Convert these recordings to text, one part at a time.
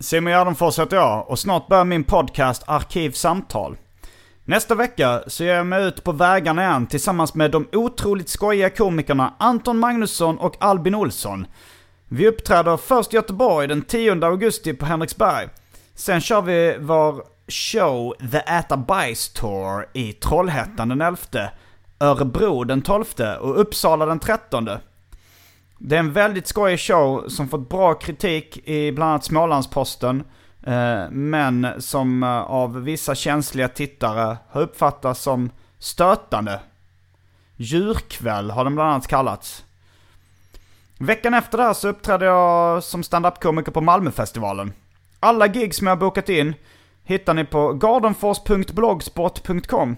Simon Gärdenfors heter jag och snart börjar min podcast Arkivsamtal. Nästa vecka så ger jag mig ut på vägarna igen tillsammans med de otroligt skojiga komikerna Anton Magnusson och Albin Olsson. Vi uppträder först i Göteborg den 10 augusti på Henriksberg. Sen kör vi vår show The Äta Bajs Tour i Trollhättan den 11, Örebro den 12 och Uppsala den 13. Det är en väldigt skojig show som fått bra kritik i bland annat Smålandsposten. Eh, men som eh, av vissa känsliga tittare har uppfattats som stötande. Djurkväll har den bland annat kallats. Veckan efter det här så uppträdde jag som standup-komiker på Malmöfestivalen. Alla gig som jag har bokat in hittar ni på gardenfors.blogspot.com.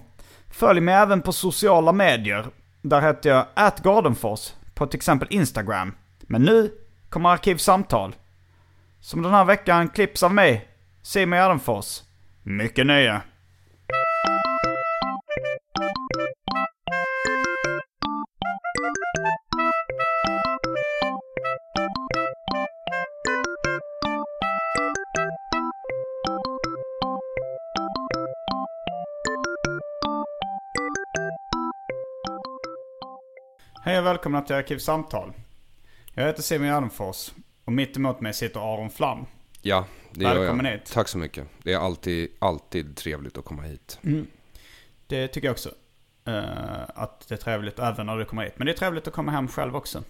Följ mig även på sociala medier. Där heter jag atgardenfors på till exempel Instagram. Men nu kommer Arkivsamtal. Som den här veckan klipps av mig, Simon Gärdenfors. Mycket nöje. Hej och välkomna till Arkivsamtal. Jag heter Simon Gärdenfors och mitt emot mig sitter Aron Flam. Ja, det gör Välkommen jag. hit. Tack så mycket. Det är alltid, alltid trevligt att komma hit. Det tycker jag också. Eh, att det är trevligt även när du kommer hit. Men det är trevligt att komma hem själv också.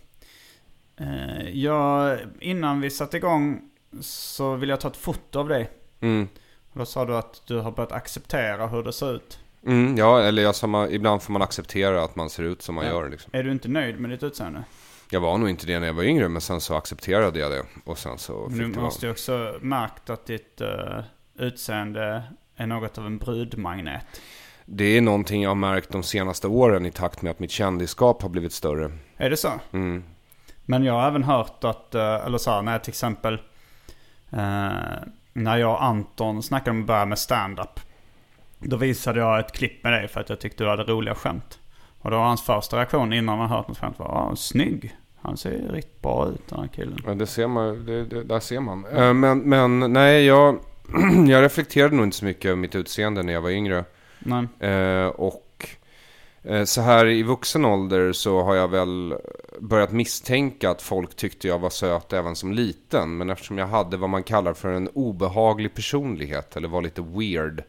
Uh, jag, innan vi satte igång så vill jag ta ett foto av dig. Mm. Och då sa du att du har börjat acceptera hur det ser ut. Mm, ja, eller sa, man- ibland får man acceptera att man ser ut som man Ja. gör. Liksom. Är du inte nöjd med ditt utseende? Jag var nog inte det när jag var yngre, men sen så accepterade jag det. Och sen så Men fick du det måste ju också märkt att ditt uh, utseende är något av en brudmagnet. Det är någonting jag har märkt de senaste åren i takt med att mitt kändisskap har blivit större. Är det så? Mm. Men jag har även hört att, eh, eller så här, när jag till exempel, eh, när jag och Anton snackade om att börja med stand-up. Då visade jag ett klipp med dig för att jag tyckte du hade roliga skämt. Och då var hans första reaktion innan han hört något skämt var, ah, snygg. Han ser riktigt bra ut den här killen. Ja, det ser man. Det, det, där ser man. Eh, Men, men nej, jag, jag reflekterade nog inte så mycket över mitt utseende när jag var yngre. Eh, och eh, så här i vuxen ålder så har jag väl börjat misstänka att folk tyckte jag var söt även som liten. Men eftersom jag hade vad man kallar för en obehaglig personlighet eller var lite weird.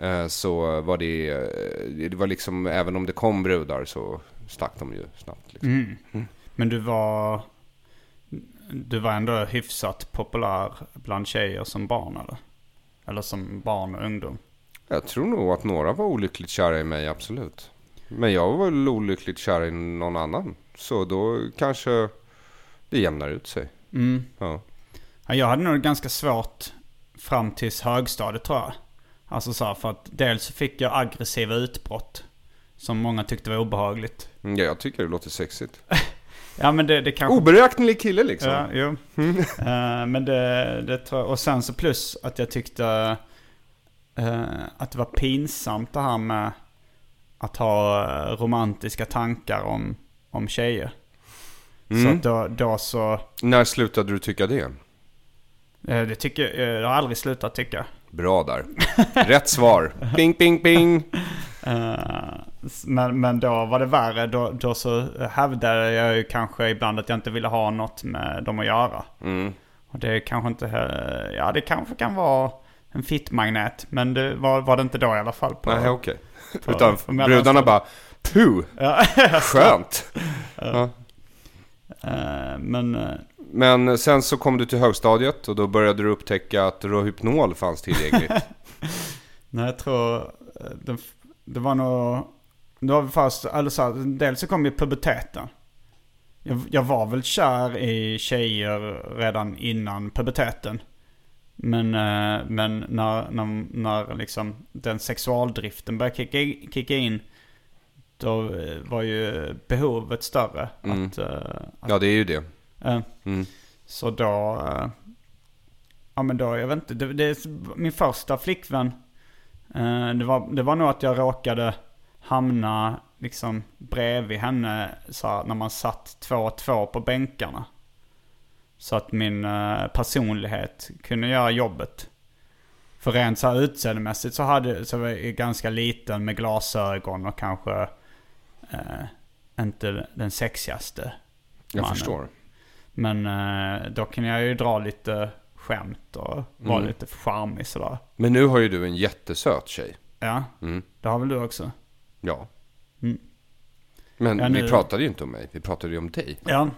Eh, så var det, eh, det var liksom, även om det kom brudar så stack de ju snabbt. Liksom. men du var, du var ändå hyfsat populär bland tjejer som barn eller? Eller som barn och ungdom. Jag tror nog att några var olyckligt kära i mig, absolut. Men jag var väl olyckligt kär i någon annan. Så då kanske det jämnar ut sig. Ja. Ja, jag hade nog ganska svårt fram tills högstadiet tror jag. Alltså så här, för att dels fick jag aggressiva utbrott. Som många tyckte var obehagligt. Mm, Ja, jag tycker det låter sexigt. Ja men det, det kanske... Oberäknelig kille liksom. Ja, jo. Eh, men det, det tror jag. Och sen så plus att jag tyckte eh, att det var pinsamt det här med att ha eh, romantiska tankar om, om tjejer. Så att då, då så, När slutade du tycka det? eh, det tycker jag, jag har aldrig slutat tycka. Bra där. Rätt svar. Ping, ping, ping. Eh, men, men då var det värre. Då, då så hävdade jag ju kanske ibland att jag inte ville ha något med dem att göra. Mm. Och det kanske inte... he- Ja, det kanske kan vara en fittmagnet. Men det var, var det inte då i alla fall. På, Nej, okej. på- Utan brudarna bara, puh, skönt. Ja. eh, men... Men sen så kom du till högstadiet och då började du upptäcka att Rohypnol fanns tillgängligt. Nej, jag tror eh, det, det var nog... Det var väl först, eller så, här, dels så kom ju puberteten. Jag, jag var väl kär i tjejer redan innan puberteten. Men, eh, men när, när, när liksom den sexualdriften började kicka, kicka in. Då eh, var ju behovet större. Mm. Att, eh, Ja, det är ju det. Eh, Mm. så då... eh, Ja men då, jag vet inte. Det, det är min första flickvän. eh, Det var, det var nog att jag råkade hamna liksom bredvid henne så här, när man satt två och två på bänkarna. Så att min personlighet kunde göra jobbet. För rent så här utseendemässigt så, hade, så var jag ganska liten med glasögon och kanske eh, inte den sexigaste. Jag mannen. förstår. Men eh, då kan jag ju dra lite skämt och vara Mm. lite charmig sådär. Men nu har ju du en jättesöt tjej. Ja, Mm. det har väl du också? Ja. Mm. Men Ja, vi nu- pratade ju inte om mig, vi pratade ju om dig. Ja,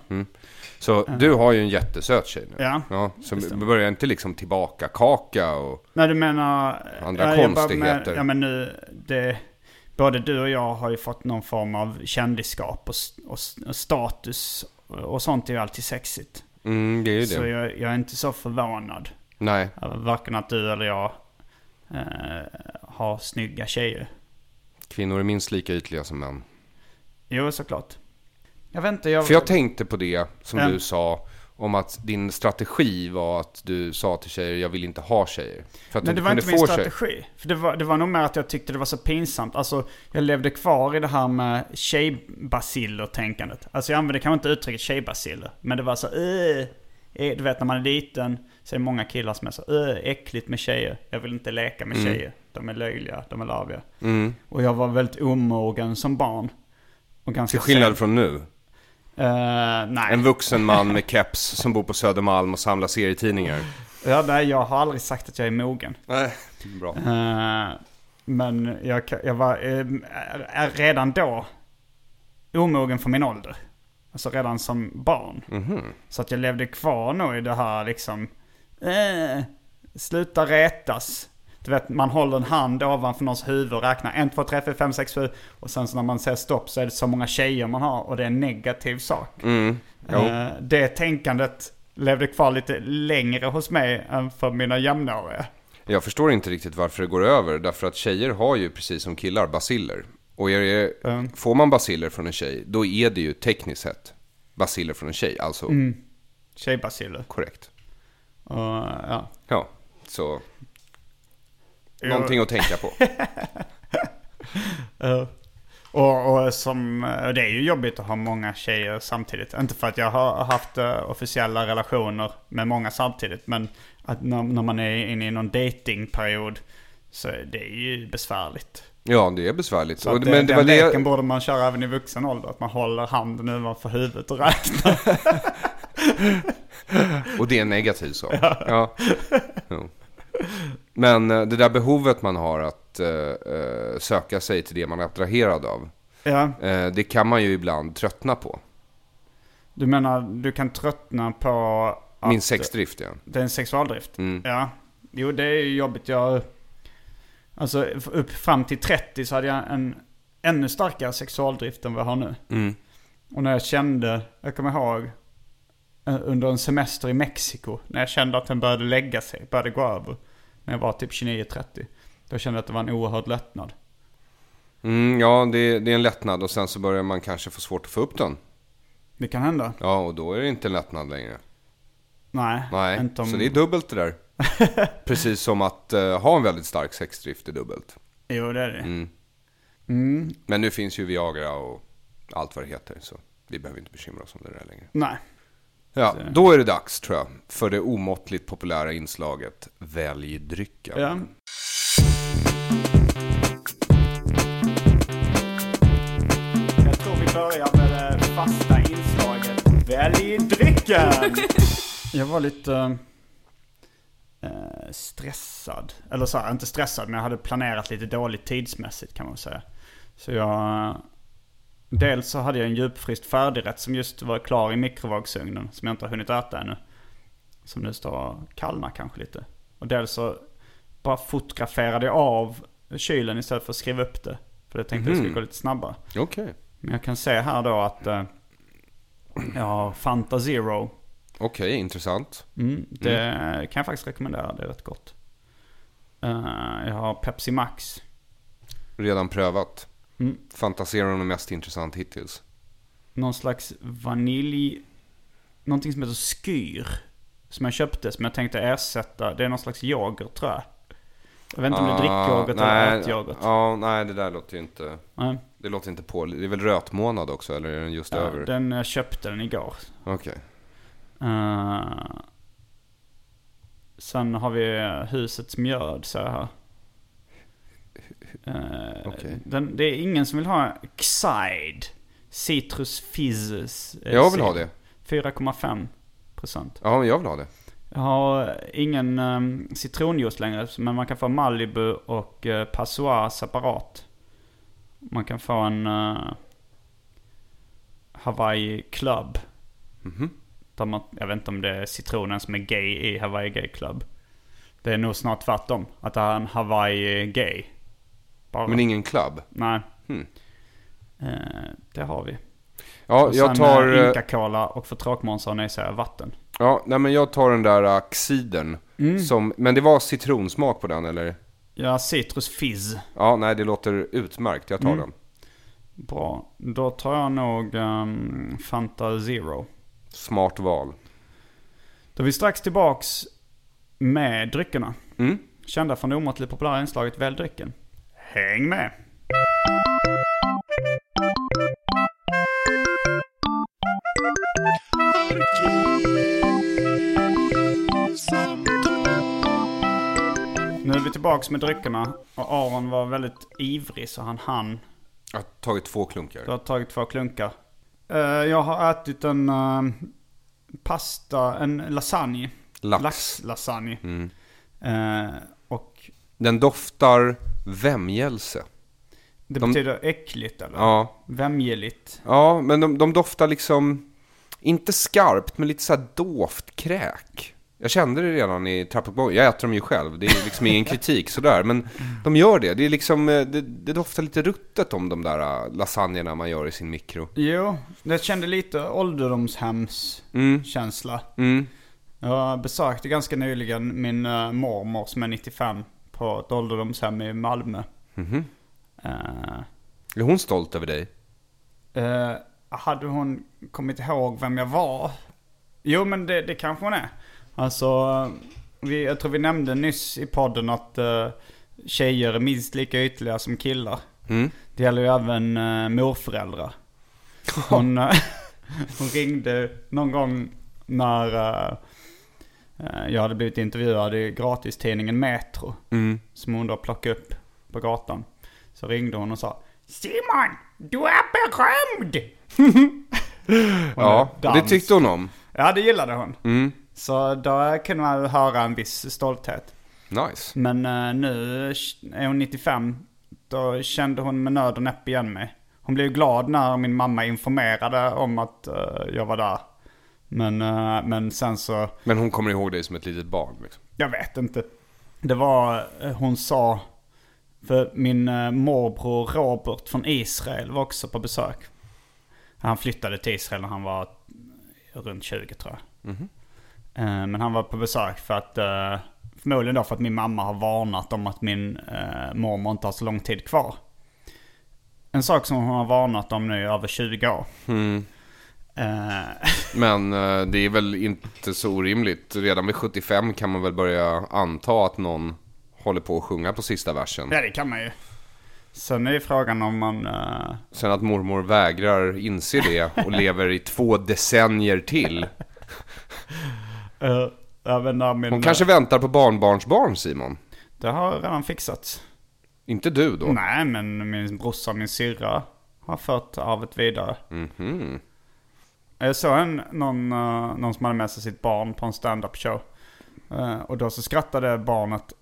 Så du har ju en jättesöt tjej nu. ja. Så Det vi stämmer. börjar inte liksom tillbaka kaka och... Nej du menar... Andra ja, jag bara- konstigheter. Ja men nu, det... Både du och jag har ju fått någon form av kändisskap och, s- och, s- och status. Och sånt är ju alltid sexigt. Mm, det är ju Så det. jag, jag är inte så förvånad. Nej, över Varken att du eller jag eh, har snygga tjejer. kvinnor är minst lika ytliga som män. Jo, såklart. Jag inte, jag... För jag tänkte på det som Ja. du sa om att din strategi var att du sa till tjejer jag vill inte ha tjejer. För att du det var inte min tjejer. strategi. För det var, det var nog mer att jag tyckte det var så pinsamt. Alltså, jag levde kvar i det här med tjejbaciller-tänkandet. Alltså jag använde kanske inte uttrycket tjejbaciller. Men det var så, äh, du vet när man är liten så är det många killar som är så, äh, äckligt med tjejer. Jag vill inte leka med tjejer. De är löjliga, de är larviga. Mm. Och jag var väldigt omogen som barn. Och ganska Till skillnad sen- från nu. Eh, nej. En vuxen man med keps som bor på Södermalm och samlar serietidningar. Ja, nej, jag har aldrig sagt att jag är mogen. Nej, bra. Eh, men jag, jag var är- är redan då omogen för min ålder. Alltså redan som barn. Mhm. Så att jag levde kvar nog i det här liksom, sluta retas. Du vet, man håller en hand ovanför någons huvud och räknar 1, 2, 3, 4, 5, 6, 7. Och sen så när man säger stopp så är det så många tjejer man har och det är en negativ sak. Mm. Eh, det tänkandet levde kvar lite längre hos mig än för mina jämnåriga. Jag förstår inte riktigt varför det går över. Därför att tjejer har ju precis som killar basiller. Och det, Mm. får man basiller från en tjej, då är det ju tekniskt sett basiller från en tjej. Alltså Mm. Tjejbaciller. korrekt. Och, ja. Ja, så någonting att tänka på. Eh, och, och som, det är ju jobbigt att ha många tjejer samtidigt. Inte för att jag har haft eh, officiella relationer med många samtidigt. Men att när, när man är inne i någon datingperiod så är det ju besvärligt. Ja, det är besvärligt. Så det, men det den leken det... borde man köra även i vuxen ålder. Att man håller handen ovanför huvudet och räknar. Och det är en negativ sak. Ja. Jo. Men eh, det där behovet man har att eh, söka sig till det man är attraherad av. ja, eh, det kan man ju ibland tröttna på. du menar du kan tröttna på att Min sexdrift ja. det är en sexualdrift? Mm. Ja, jo det är ju jobbigt. Jag, alltså upp fram till 30 så hade jag en ännu starkare sexualdrift än vad jag har nu. Mm. Och när jag kände, jag kommer ihåg under en semester i Mexiko. När jag kände att den började lägga sig, började gå över. När jag var typ 29-30. Då kände jag att det var en oerhörd lättnad. Mm, ja, det, det är en lättnad och sen så börjar man kanske få svårt att få upp den. Det kan hända. Ja, och då är det inte en lättnad längre. Nej, Nej, om... så det är dubbelt det där. Precis som att eh, ha en väldigt stark sexdrift är dubbelt. Jo, det är det. Mm. Mm, Men nu finns ju Viagra och allt vad det heter, så vi behöver inte bekymra oss om det där längre. nej. Ja, då är det dags tror jag för det omåttligt populära inslaget Välj drycken. Ja. börja med det fasta inslaget. Välj drycken! Jag var lite eh, stressad. Eller så här, inte stressad, men jag hade planerat lite dåligt tidsmässigt kan man säga. Så jag... Dels så hade jag en djupfryst färdigrätt som just var klar i mikrovågsugnen. Som jag inte har hunnit äta ännu. Som nu står och kallnar kanske lite. Och dels så bara fotograferade jag av kylen istället för att skriva upp det. För jag tänkte att det skulle gå lite snabbare. Okej. Men jag kan se här då att eh, jag har Fanta Zero. Okej, intressant. Mm, det kan jag faktiskt rekommendera. Det är rätt gott. Eh, jag har Pepsi Max. Redan prövat. Mm. Fantasera om mest intressant hittills. Någon slags vanilj... Någonting som heter Skyr. Som jag köpte som jag tänkte ersätta. Det är någon slags yoghurt tror jag. Jag vet inte om det är drickyoghurt Ah, eller nej, ätyoghurt. Ja, nej det där låter ju inte... Nej. Det låter inte på. Det är väl rötmånad också eller är den just Ja, över? den jag köpte den igår. Okej. Eh, sen har vi husets mjöd så här. Uh, Okej. den, det är ingen som vill ha Xide. Citrus Fizzes. eh, Jag vill ha det. 4,5 procent. Ja, men jag vill ha det. Jag har ingen um, citronjuice längre. Men man kan få Malibu och uh, Passoir separat. Man kan få en uh, Hawaii Club. Där man, jag vet inte om det är citronen som är gay i Hawaii Gay Club. Det är nog snart tvärtom. Att det är en Hawaii Gay. Bara. Men ingen club? Nej. Hmm. Eh, det har vi. Ja, och jag sen tar... eh, eh, Inca Cola och för tråkmånsar nej säger jag vatten. Ja, nej men jag tar den där uh, xiden. Mm. Som, men det var citronsmak på den eller? Ja, citrus fizz. Ja, nej det låter utmärkt. Jag tar Mm. den. Bra. Då tar jag nog ehm, Fanta Zero. Smart val. Då är vi strax tillbaks med dryckerna. Mm. Kända från det omåttligt populära inslaget Välj drycken. Häng med! Nu är vi tillbaks med dryckerna och Aron var väldigt ivrig så han hann. Jag har tagit två klunkar. Du har tagit två klunkar. Eh, jag har ätit en eh, pasta, en lasagne. Lax. Laxlasagne. Mm. Eh, och Den doftar vämjelse. det De- betyder äckligt eller? Ja. Vämjeligt. Ja, men de, de doftar liksom... Inte skarpt, men lite så här dovt kräk. Jag kände det redan i trappuppgången. Jag äter dem ju själv. Det är liksom ingen kritik sådär. Men de gör det. Det är liksom... eh, Det, det doftar lite ruttet om de där eh, lasagnerna man gör i sin mikro. Jo, det kände lite ålderdomshemskänsla. Mm. Mm. Jag besökte ganska nyligen min uh, mormor som är 95 på ett ålderdomshem i Malmö. Mhm. Eh, Är hon stolt över dig? Eh, hade hon kommit ihåg vem jag var? Jo men det, det kanske hon är. Alltså, vi, jag tror vi nämnde nyss i podden att uh, tjejer är minst lika ytliga som killar. Mm. Det gäller ju även uh, morföräldrar. Hon, hon ringde någon gång när jag hade blivit intervjuad i gratistidningen Metro. Mm. Som hon då plockade upp på gatan. Så ringde hon och sa Simon, du är berömd! Ja, dans. det tyckte hon om. Ja, det gillade hon. Mm. Så då kunde man höra en viss stolthet. Nice. Men eh, nu är hon 95. Då kände hon med nöd och näppe igen mig. Hon blev glad när min mamma informerade om att eh, jag var där. Men, eh, men sen så, Men hon kommer ihåg dig som ett litet barn liksom. jag vet inte. Det var, eh, hon sa, för min eh, morbror Robert från Israel var också på besök. Han flyttade till Israel när han var runt 20 tror jag. Eh, Men han var på besök för att, förmodligen då för att min mamma har varnat om att min mormor inte har så lång tid kvar. En sak som hon har varnat om nu i över 20 år. Eh, Men eh, det är väl inte så orimligt. Redan vid 75 kan man väl börja anta att någon håller på att sjunga på sista versen. ja det kan man ju. Sen är ju frågan om man... eh, Sen att mormor vägrar inse det och lever i två decennier till. eh, även när min, Hon kanske väntar på barnbarnsbarn Simon. Det har redan fixats. Inte du då? Nej men min brorsa och min syrra har fört arvet vidare. Mhm. Jag såg en, någon, eh, någon som hade med sig sitt barn på en stand-up show. Eh, och då så skrattade barnet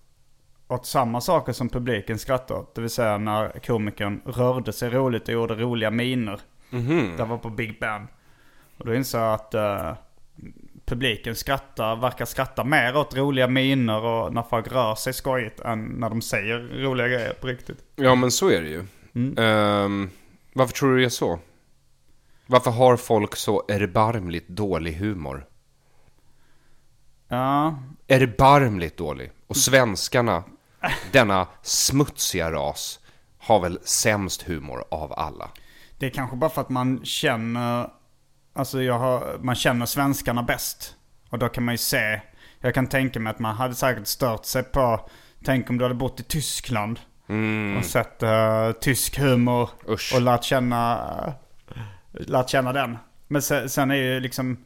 åt samma saker som publiken skrattade åt. Det vill säga när komikern rörde sig roligt och gjorde roliga miner. Det var på Big Ben. Och då insåg jag att eh, publiken skrattar, verkar skratta mer åt roliga miner och när folk rör sig skojigt än när de säger roliga grejer på riktigt. Ja men så är det ju. Ehm, varför tror du det är så? Varför har folk så erbarmligt dålig humor? Ja, Erbarmligt dålig. Och svenskarna, denna smutsiga ras, har väl sämst humor av alla. Det är kanske bara för att man känner, alltså jag har, man känner svenskarna bäst. Och då kan man ju se, jag kan tänka mig att man hade säkert stört sig på, tänk om du hade bott i Tyskland. Och sett eh, tysk humor Usch. och lärt känna, uh, lärt känna den. Men sen, sen är ju liksom,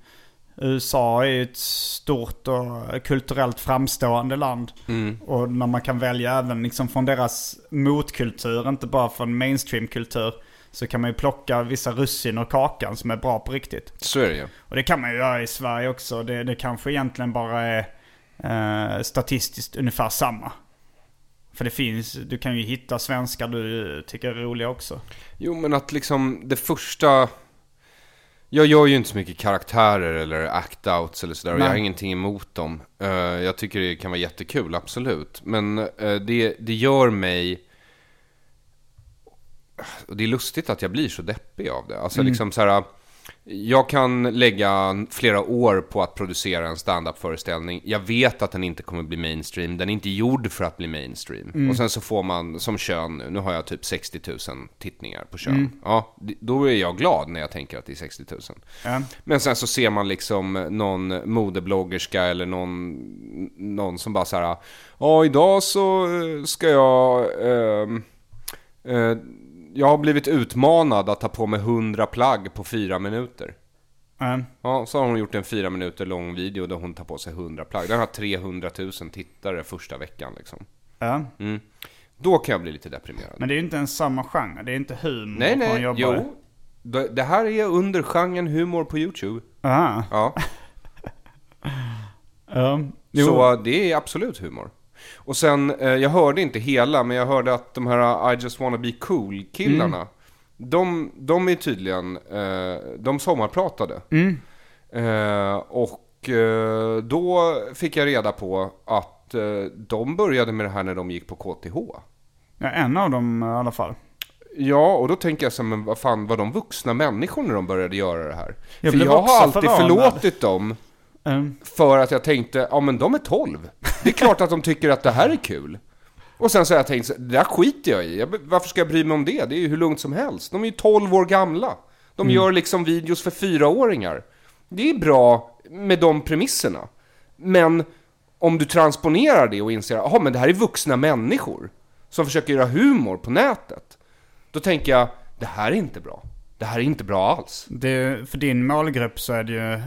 USA är ju ett stort och kulturellt framstående land. Och när man kan välja även liksom från deras motkultur, inte bara från mainstreamkultur. Så kan man ju plocka vissa russin och kakan som är bra på riktigt. Så är det ju. Och det kan man ju göra i Sverige också. Det, det kanske egentligen bara är eh, statistiskt ungefär samma. För det finns, du kan ju hitta svenskar du tycker är roliga också. Jo, men att liksom det första... Jag gör ju inte så mycket karaktärer eller act-outs eller sådär och jag har ingenting emot dem. Eh, jag tycker det kan vara jättekul, absolut. Men eh, det, det gör mig... Och det är lustigt att jag blir så deppig av det. Alltså liksom så här... Jag kan lägga flera år på att producera en stand-up-föreställning. Jag vet att den inte kommer bli mainstream. Den är inte gjord för att bli mainstream. Och sen så får man, som kön nu, nu har jag typ 60 000 tittningar på kön. Ja, d- då är jag glad när jag tänker att det är 60 000. Ja. Men sen så ser man liksom någon modebloggerska eller någon, någon som bara så här, ja idag så eh, ska jag, ehm, eh, jag har blivit utmanad att ta på mig 100 plagg på fyra minuter. Eh, Ja, så har hon gjort en fyra minuter lång video där hon tar på sig 100 plagg. Den har 300 000 tittare första veckan liksom. ja. Då kan jag bli lite deprimerad. Men det är ju inte ens samma genre. Det är inte humor nej, hon nej, jobbar i. jo. Det det här är under genren humor på YouTube. Aha. Ja. Jo. Så det är absolut humor. Och sen, eh, jag hörde inte hela, men jag hörde att de här I just wanna be cool killarna, de, de är tydligen, eh, de sommarpratade. Eh, och eh, då fick jag reda på att eh, de började med det här när de gick på KTH. Ja, en av dem i alla fall. Ja, och då tänker jag så men vad fan, var de vuxna människor när de började göra det här? Jag För jag har alltid förlåtit dem Mm. för att jag tänkte, ja men de är 12. Det är klart att de tycker att det här är kul. Och sen så har jag tänkt, det där skiter jag i. Jag, varför ska jag bry mig om det? Det är ju hur lugnt som helst. De är ju 12 år gamla. De gör liksom videos för fyraåringar. Det är bra med de premisserna. Men om du transponerar det och inser, jaha men det här är vuxna människor som försöker göra humor på nätet. Då tänker jag, det här är inte bra. Det här är inte bra alls. Det, för din målgrupp så är det ju...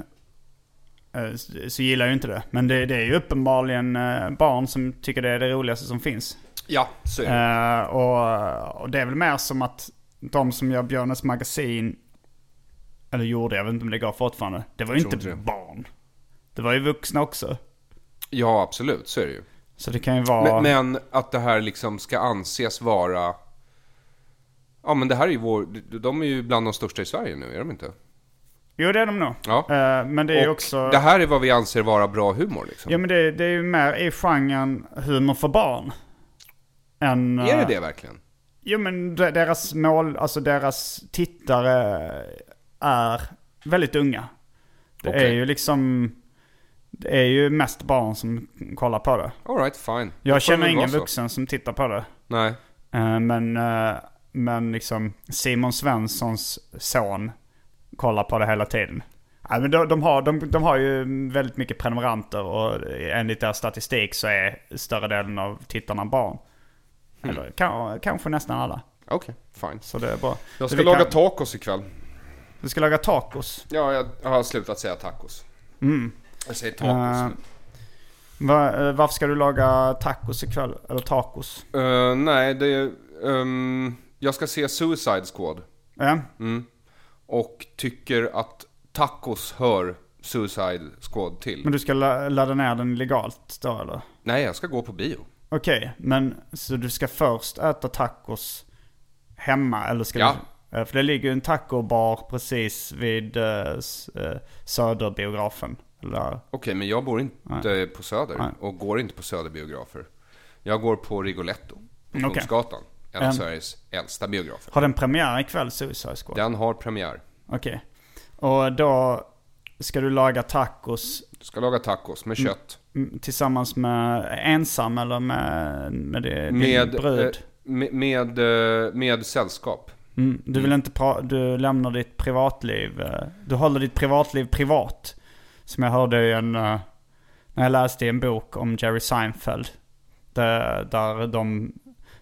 eh, Så gillar jag ju inte det. Men det, det är ju uppenbarligen eh, barn som tycker det är det roligaste som finns. Ja, så är det. Eh, och, och det är väl mer som att de som gör Björnes magasin, eller gjorde, jag vet inte om det går fortfarande. Det var ju inte det. barn. Det var ju vuxna också. Ja, absolut, så är det ju. Så det kan ju vara... Men, men att det här liksom ska anses vara... Ja men det här är ju vår... De är ju bland de största i Sverige nu, är de inte? Jo det är de nog. Ja. Eh, men det är Och också... det här är vad vi anser vara bra humor liksom. Ja men det, det är ju mer i genren humor för barn. Än, Är det eh, det verkligen? Jo men de- deras mål, alltså deras tittare är väldigt unga. Det är Okej. ju liksom, det är ju mest barn som kollar på det. Alright, fine. Jag känner ingen så. vuxen som tittar på det. Nej. Eh, Men, men liksom Simon Svenssons son kollar på det hela tiden. Ja, men de, de, har, de, de har ju väldigt mycket prenumeranter och enligt deras statistik så är större delen av tittarna barn. Hmm. Eller kan, kanske nästan alla. Okej, fine. Så det är bra. Jag ska laga kan- tacos ikväll. Du ska laga tacos. Ja, jag, har slutat säga tacos. Jag säger tacos Eh, nu. Va, eh, varför ska du laga tacos ikväll? Eller tacos? Eh, nej, det är... ehm, jag ska se Suicide Squad. Ja, Och tycker att tacos hör Suicide Squad till. men du ska la- ladda ner den legalt då eller? Nej, jag ska gå på bio. Okej, men så du ska först äta tacos hemma eller ska Ja. du? eh, För det ligger ju en tacobar precis vid uh, Söderbiografen. Eller, Okej, men jag bor inte på Söder Nej. och går inte på Söderbiografer. Jag går på Rigoletto på Okej. Kungsgatan. En av. Sveriges äldsta biografer. har den premiär ikväll, Suicide Squad? Den har premiär. Okej. Och då ska du laga tacos Du ska laga tacos med kött. mm, tillsammans med ensam eller med, med det, Med, din brud? eh, med, med, eh, med sällskap. Mm, du vill inte pra- du lämnar ditt privatliv, eh, du håller ditt privatliv privat. Som jag hörde i en, när jag läste i en bok om Jerry Seinfeld. Där, där, de,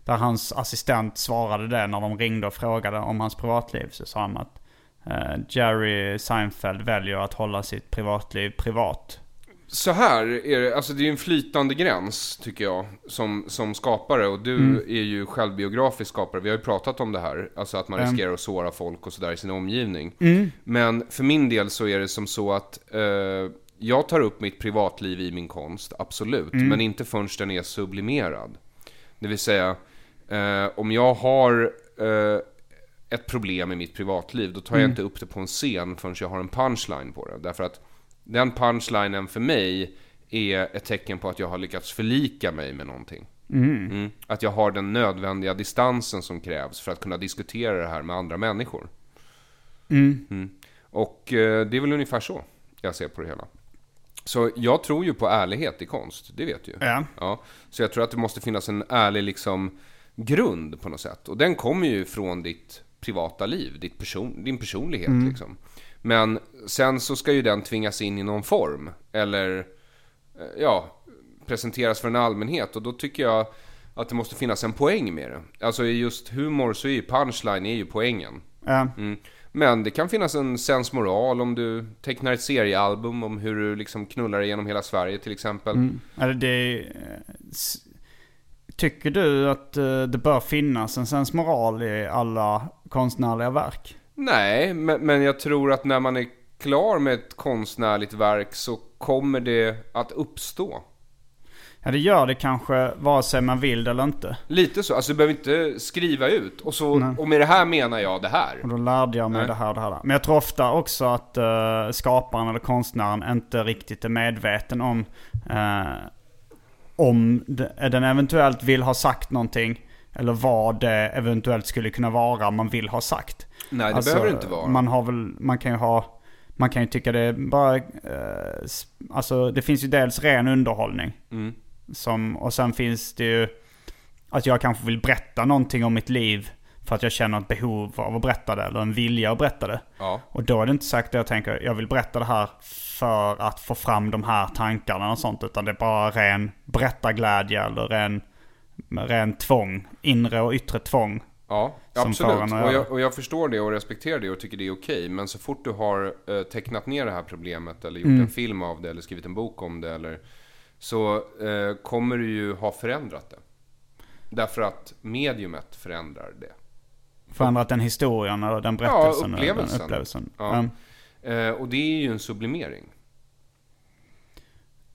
där hans assistent svarade det när de ringde och frågade om hans privatliv. Så sa han att eh, Jerry Seinfeld väljer att hålla sitt privatliv privat. Så här är det, alltså det är en flytande gräns tycker jag som, som skapare och du Mm. är ju självbiografisk skapare. Vi har ju pratat om det här, alltså att man Mm. riskerar att såra folk och sådär i sin omgivning. Men för min del så är det som så att eh, jag tar upp mitt privatliv i min konst, absolut. Mm. Men inte förrän den är sublimerad. Det vill säga, eh, om jag har eh, ett problem i mitt privatliv, då tar jag inte upp det på en scen förrän jag har en punchline på det. Därför att den punchlinen för mig är ett tecken på att jag har lyckats förlika mig med någonting. Mm. Att jag har den nödvändiga distansen som krävs för att kunna diskutera det här med andra människor. Mm. Och eh, det är väl ungefär så jag ser på det hela. Så jag tror ju på ärlighet i konst, det vet du ju. Ja. Ja, så jag tror att det måste finnas en ärlig liksom, grund på något sätt. Och den kommer ju från ditt privata liv, ditt person, din personlighet. Liksom. Men sen så ska ju den tvingas in i någon form. Eller, eh, ja, presenteras för en allmänhet. Och då tycker jag att det måste finnas en poäng med det. Alltså i just humor så är ju punchline är ju poängen. Ja. Mm. Men det kan finnas en sensmoral om du tecknar ett seriealbum om hur du liksom knullar igenom hela Sverige till exempel. Eller det, eh, s- tycker du att eh, det bör finnas en sensmoral i alla konstnärliga verk? Nej, men, men jag tror att när man är klar med ett konstnärligt verk så kommer det att uppstå. Ja det gör det kanske vare sig man vill det eller inte. Lite så, alltså du behöver inte skriva ut. Och, så, och med det här menar jag det här. Och då lärde jag mig Nej. det här och det här. Men jag tror ofta också att eh, skaparen eller konstnären inte riktigt är medveten om eh, om de, den eventuellt vill ha sagt någonting. Eller vad det eventuellt skulle kunna vara man vill ha sagt. Nej, det Alltså, behöver det inte vara. Man har väl, man kan ju ha, man kan ju tycka det är bara, eh, alltså det finns ju dels ren underhållning. Mm. Som, och sen finns det ju att jag kanske vill berätta någonting om mitt liv. För att jag känner ett behov av att berätta det, eller en vilja att berätta det. Ja. Och då är det inte säkert att jag tänker, jag vill berätta det här för att få fram de här tankarna och sånt. Utan det är bara ren berättarglädje eller ren, ren tvång. Inre och yttre tvång. Ja, absolut. Och jag, och jag förstår det och respekterar det och tycker det är okej. Men så fort du har eh, tecknat ner det här problemet eller gjort Mm. en film av det eller skrivit en bok om det eller så eh, kommer du ju ha förändrat det. Därför att mediumet förändrar det. Förändrat den historien och den berättelsen. och upplevelsen. Den upplevelsen. Ja. Mm. Eh, och det är ju en sublimering.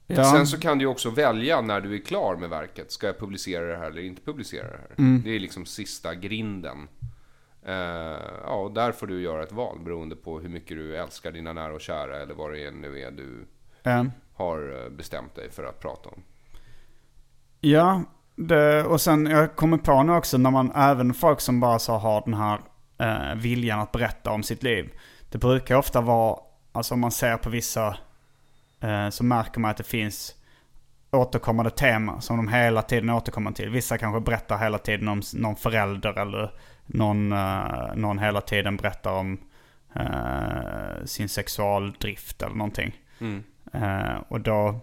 Ja. Sen så kan du också välja när du är klar med verket. Ska jag publicera det här eller inte publicera det här? Mm. Det är liksom sista grinden. Eh, ja, och där får du göra ett val beroende på hur mycket du älskar dina nära och kära eller vad det nu är du Ja. har eh, bestämt dig för att prata om. Ja, det, och sen jag kommer på nu också när man, även folk som bara så har den här eh, viljan att berätta om sitt liv. Det brukar ofta vara, alltså om man ser på vissa, eh, så märker man att det finns återkommande tema som de hela tiden återkommer till. Vissa kanske berättar hela tiden om någon förälder eller någon, eh, någon hela tiden berättar om eh, sin sexualdrift eller någonting. Eh, och då,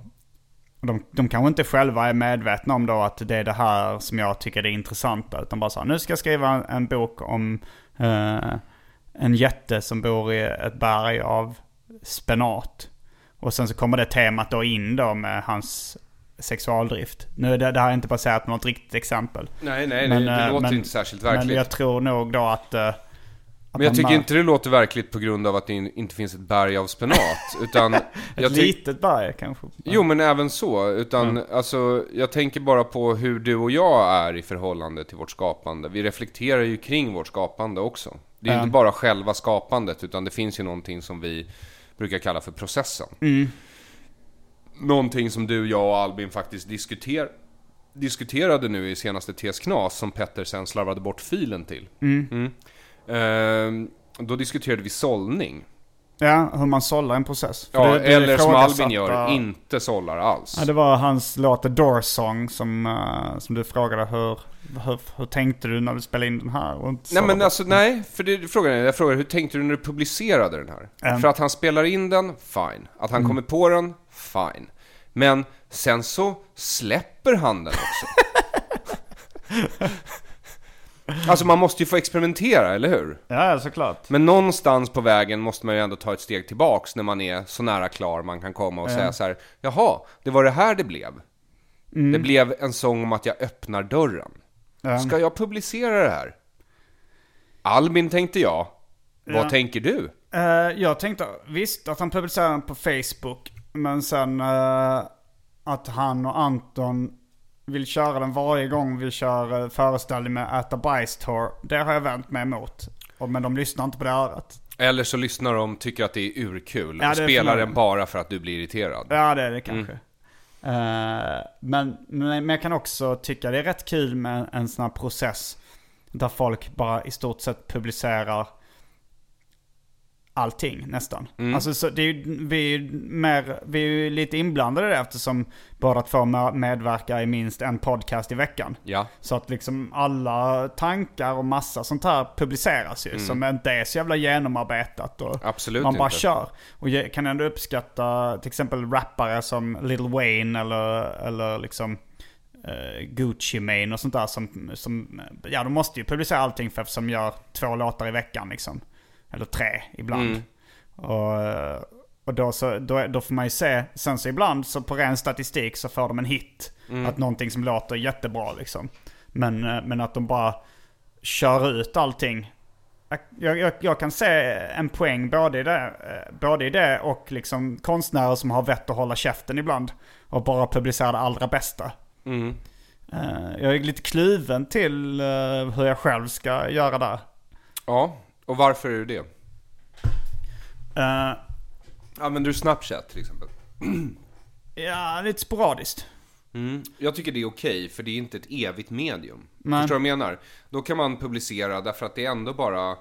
de, de kanske inte själva är medvetna om då att det är det här som jag tycker är intressant. Utan bara så här, nu ska jag skriva en, bok om eh, en jätte som bor i ett berg av spenat. Och sen så kommer det temat då in då med hans sexualdrift. Nu är det, det här är inte baserat på något riktigt exempel. Nej, nej, Men, det, det eh, låter men- inte särskilt Men verkligt. jag tror nog då att, eh, Att Men jag tycker inte det låter verkligt på grund av att det in- inte finns ett berg av spenat. Utan Ett litet berg kanske. Jo men även så, utan alltså jag tänker bara på hur du och jag är i förhållande till vårt skapande. Vi reflekterar ju kring vårt skapande också. Det är Ja. inte bara själva skapandet, utan det finns ju någonting som vi brukar kalla för processen. Någonting som du, jag och Albin faktiskt diskuter diskuterade nu i senaste TS Knas, som Petter sen slarvade bort filen till. Mm. Ehm, då diskuterade vi sållning. Ja, hur man sållar en process. För Ja, det- det eller som Albin gör, inte sållar alls. Ja, det var hans låt The Door Song som, eh, som du frågade hur, hur, hur tänkte du när du spelade in den här? Nej men alltså nej, för det, frågan är, jag frågar hur tänkte du när du publicerade den här? Mm. För att han spelar in den, fine. Att han kommer på den, fine. Men sen så släpper han den också. alltså man måste ju få experimentera, eller hur? Ja, såklart. Men någonstans på vägen måste man ju ändå ta ett steg tillbaks när man är så nära klar man kan komma och säga så här: Jaha, det var det här det blev. Det blev en sång om att jag öppnar dörren. Ja. Ska jag publicera det här? Albin tänkte jag. Vad Ja. tänker du? Eh, jag tänkte, visst att han publicerade den på Facebook. Men sen eh, att han och Anton vill köra den varje gång vi kör uh, föreställning med Äta Bajs Tour. Det har jag vänt mig emot. Men de lyssnar inte på det örat. Eller så lyssnar de, tycker att det är urkul Ja, och spelar den bara för att du blir irriterad. Ja, det är det kanske. Eh, men, men men jag kan också tycka det är rätt kul med en sån här process. Där folk bara i stort sett publicerar allting nästan. Alltså så det är ju, vi, är mer, vi är ju lite inblandade det eftersom båda två med- medverkar i minst en podcast i veckan. Ja. Så att liksom alla tankar och massa sånt här publiceras ju. Som inte är så jävla genomarbetat. Och Absolut man bara inte. kör. Och jag kan ändå uppskatta till exempel rappare som Lil Wayne eller, eller liksom eh, Gucci Mane och sånt där som, som, ja de måste ju publicera allting för eftersom de gör två låtar i veckan liksom. Eller tre ibland. Mm. Och, och då, så, då, då får man ju se, sen så ibland så på ren statistik så får de en hit. Mm. Att någonting som låter jättebra liksom. Men, eh, men att de bara kör ut allting. Jag, jag, jag kan se en poäng både i det, eh, både i det och liksom konstnärer som har vett att hålla käften ibland. Och bara publicera det allra bästa. Mm. Eh, Jag är lite kluven till hur jag själv ska göra där. Ja, och varför är du det? Eh, Använder du Snapchat till exempel? Ja, lite sporadiskt. Mm. Jag tycker det är okej, för det är inte ett evigt medium. Nej. Förstår du vad jag menar? Då kan man publicera, därför att det är ändå bara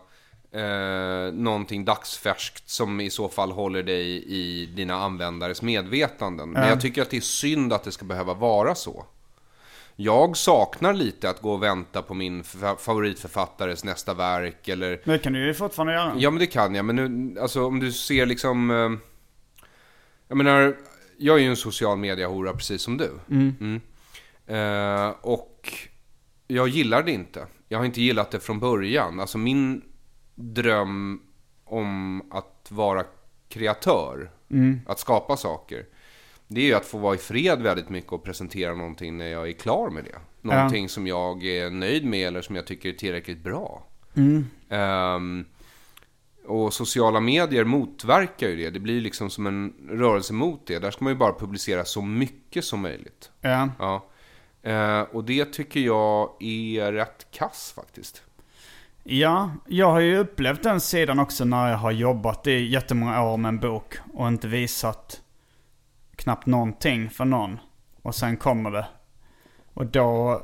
eh, någonting dagsfärskt som i så fall håller dig i dina användares medvetanden. Men jag tycker att det är synd att det ska behöva vara så. Jag saknar lite att gå och vänta på min fa- favoritförfattares nästa verk eller Det kan du ju fortfarande göra. Ja men det kan jag, men nu, alltså om du ser liksom... Eh, jag menar, jag är ju en social media-hora precis som du. Mm. Eh, och jag gillar det inte. Jag har inte gillat det från början. Alltså min dröm om att vara kreatör, att skapa saker. Det är ju att få vara i fred väldigt mycket och presentera någonting när jag är klar med det. Någonting som jag är nöjd med eller som jag tycker är tillräckligt bra. Ehm, och sociala medier motverkar ju det. Det blir liksom som en rörelse mot det. Där ska man ju bara publicera så mycket som möjligt. Ja. Ja. Eh, och det tycker jag är rätt kass faktiskt. ja, jag har ju upplevt den sidan också när jag har jobbat i jättemånga år med en bok och inte visat knappt någonting för någon. Och sen kommer det. Och då,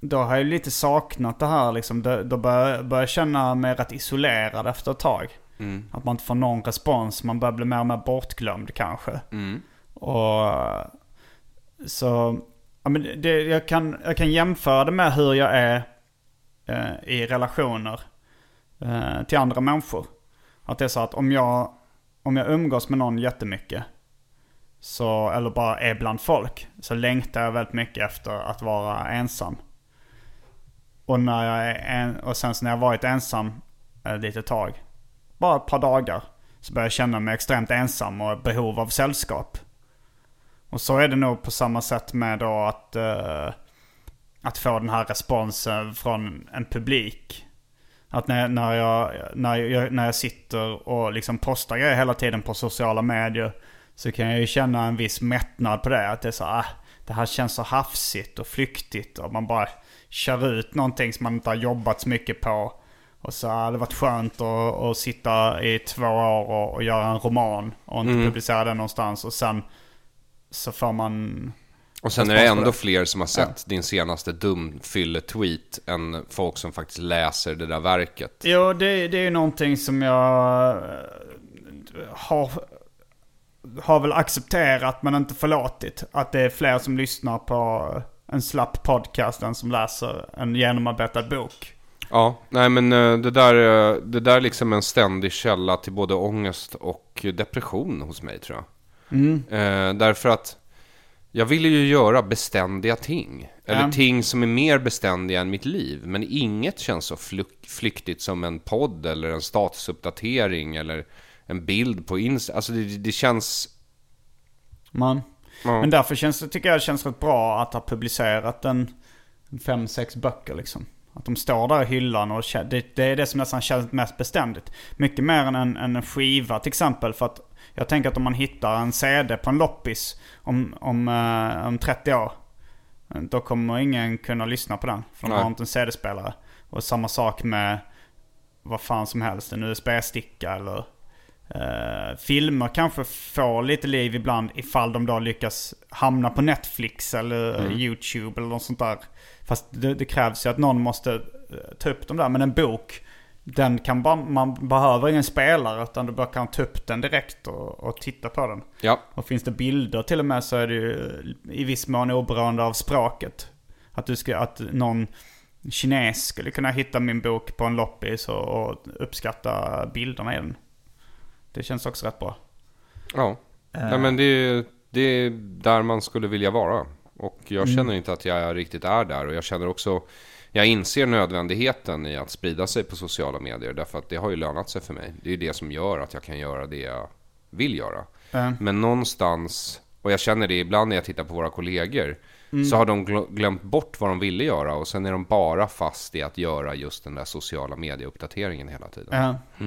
då har jag lite saknat det här liksom. Då, då börjar börjar jag känna mig rätt isolerad efter ett tag. Att man inte får någon respons. Man börjar bli mer och mer bortglömd kanske. Och så, ja men det, jag, kan, jag kan jämföra det med hur jag är eh, i relationer eh, till andra människor. Att det är så att om jag, om jag umgås med någon jättemycket, så, eller bara är bland folk, så längtar jag väldigt mycket efter att vara ensam. Och, när jag är en, och sen så när jag varit ensam eh, ett litet tag, bara ett par dagar, så börjar jag känna mig extremt ensam och behov av sällskap. Och så är det nog på samma sätt med då att, eh, att få den här responsen från en publik. Att när, när, jag, när, jag, när jag sitter och liksom postar grejer hela tiden på sociala medier så kan jag ju känna en viss mättnad på det. Att det är så ah, det här känns så hafsigt och flyktigt och man bara kör ut någonting som man inte har jobbat så mycket på. Och så hade det varit skönt att, att sitta i två år och, och göra en roman och inte publicera den någonstans. Och sen så får man... Och sen är det ändå fler som har sett din senaste dumfylle-tweet än folk som faktiskt läser det där verket. Jo, det, det är ju någonting som jag eh, har, har väl accepterat men inte förlåtit. Att det är fler som lyssnar på en slapp podcast än som läser en genomarbetad bok. Ja, nej men eh, det där, eh, det där är liksom en ständig källa till både ångest och depression hos mig tror jag. Eh, därför att jag vill ju göra beständiga ting. Eller Ja. ting som är mer beständiga än mitt liv. Men inget känns så flyktigt som en podd eller en statusuppdatering eller en bild på Insta. Alltså det, det känns... Man. Ja. Men därför känns det, tycker jag det känns rätt bra att ha publicerat en, fem, sex böcker liksom. Att de står där i hyllan och det, det är det som nästan känns mest beständigt. Mycket mer än en, en skiva till exempel. För att jag tänker att om man hittar en CD på en loppis om, om, eh, om 30 år. Då kommer ingen kunna lyssna på den. För de Nej. har inte en CD-spelare. Och samma sak med vad fan som helst. En USB-sticka eller Eh, filmer kanske får lite liv ibland ifall de då lyckas hamna på Netflix eller Mm. YouTube eller något sånt där. Fast det, det krävs ju att någon måste eh, ta upp dem där. Men en bok, den kan bara, man behöver ingen spelare utan du bara kan ta upp den direkt och, och titta på den. Ja, Och finns det bilder till och med så är det ju i viss mån oberoende av språket. Att, du ska, att någon kines skulle kunna hitta min bok på en loppis och, och uppskatta bilderna i den. Det känns också rätt bra. ja. Nej, men det, är- det är där man skulle vilja vara. Och jag känner inte att jag riktigt är där. Och jag känner också... Jag inser nödvändigheten i att sprida sig på sociala medier. Därför att det har ju lönat sig för mig. Det är ju det som gör att jag kan göra det jag vill göra. Eh, Men någonstans, och jag känner det ibland när jag tittar på våra kollegor, så har de gl- glömt bort vad de ville göra och sen är de bara fast i att göra just den där sociala medieuppdateringen hela tiden. eh,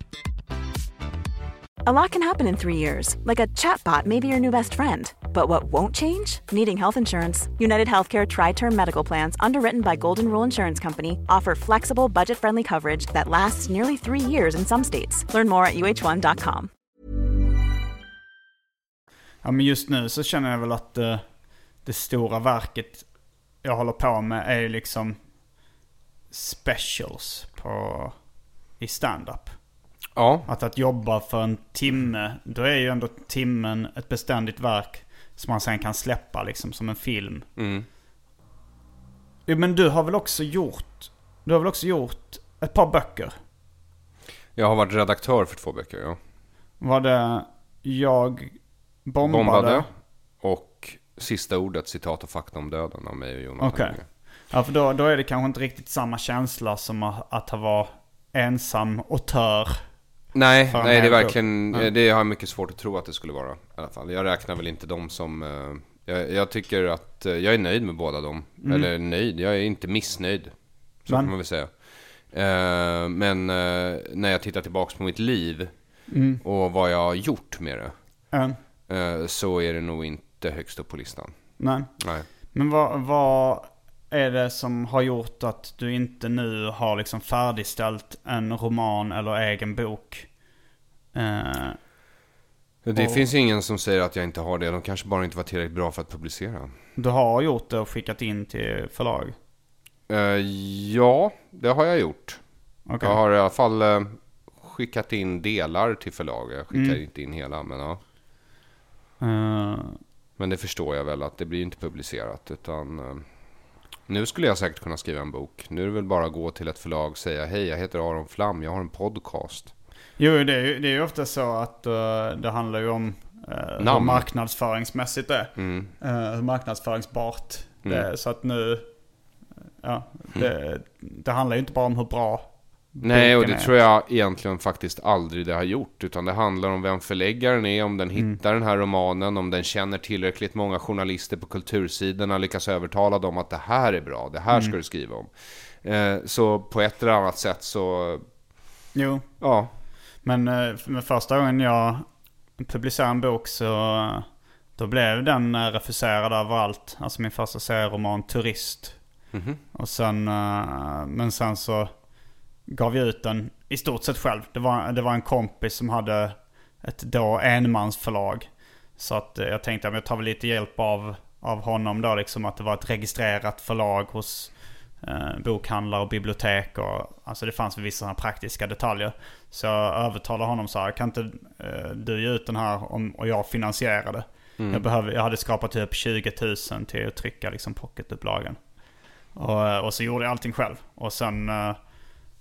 A lot can happen in three years, like a chatbot may be your new best friend. But what won't change? Needing health insurance. United Healthcare Tri Term Medical Plans, underwritten by Golden Rule Insurance Company, offer flexible, budget friendly coverage that lasts nearly three years in some states. Learn more at uh1.com. Ja men just nu så känner jag väl att eh, det stora verket jag håller på med är liksom specials på, i stand-up. Ja, Att att jobba för en timme, då är ju ändå timmen ett beständigt verk som man sen kan släppa liksom som en film. Mm. Men du har väl också gjort, du har väl också gjort ett par böcker? jag har varit redaktör för två böcker, ja. Var det Jag bombade? Bombade och Sista ordet, citat och fakta om döden av mig och Jonathan Okej. Unge. Ja, för då, då är det kanske inte riktigt samma känsla som att, ha vara ensam auteur. Nej, nej det är verkligen, Ja. det har jag mycket svårt att tro att det skulle vara i alla fall. Jag räknar väl inte dem som, eh, jag, jag tycker att eh, jag är nöjd med båda dem. Eller nöjd, jag är inte missnöjd. Så Men- kan man väl säga. Eh, men eh, när jag tittar tillbaks på mitt liv och vad jag har gjort med det. Mm. eh, så är det nog inte högst upp på listan. Nej. Nej. Men vad, vad, är det som har gjort att du inte nu har liksom färdigställt en roman eller egen bok? Eh, Det Och- finns ju ingen som säger att jag inte har det. De kanske bara inte var tillräckligt bra för att publicera. du har gjort det och skickat in till förlag? Eh, ja, det har jag gjort. Okej. Jag har i alla fall eh, skickat in delar till förlag. Jag skickar Mm. inte in hela, men ja. Eh, Men det förstår jag väl att det blir inte publicerat. Utan eh, nu skulle jag säkert kunna skriva en bok. Nu är det väl bara att gå till ett förlag och säga hej, jag heter Aron Flam, jag har en podcast. jo, det är ju det är ju ofta så att eh, det handlar ju om uh, hur marknadsföringsmässigt det är. Mm. Uh, hur marknadsföringsbart det är. Så att nu, ja, det, det handlar ju inte bara om hur bra Nej, och det är. tror jag egentligen faktiskt aldrig det har gjort. Utan det handlar om vem förläggaren är, om den Mm. hittar den här romanen, om den känner tillräckligt många journalister på kultursidorna, lyckas övertala dem att det här är bra, det här Mm. ska du skriva om. Eh, så på ett eller annat sätt så, Jo, ja. Men eh, med första gången jag publicerade en bok så då blev den eh, refuserad överallt. Alltså min första serieroman Turist. Mhm. Och sen, eh, men sen så gav jag ut den i stort sett själv. Det var, det var en kompis som hade ett då enmansförlag. Så att eh, jag tänkte att jag tar väl lite hjälp av, av honom då liksom. Att det var ett registrerat förlag hos eh, bokhandlare och bibliotek. Och, alltså det fanns vissa sådana praktiska detaljer. Så jag övertalade honom så här, kan inte eh, du ge ut den här om, och jag finansierar det? Jag, behöver, jag hade skapat typ 20 000 till att trycka liksom pocketupplagan. Och, eh, och så gjorde jag allting själv. Och sen eh,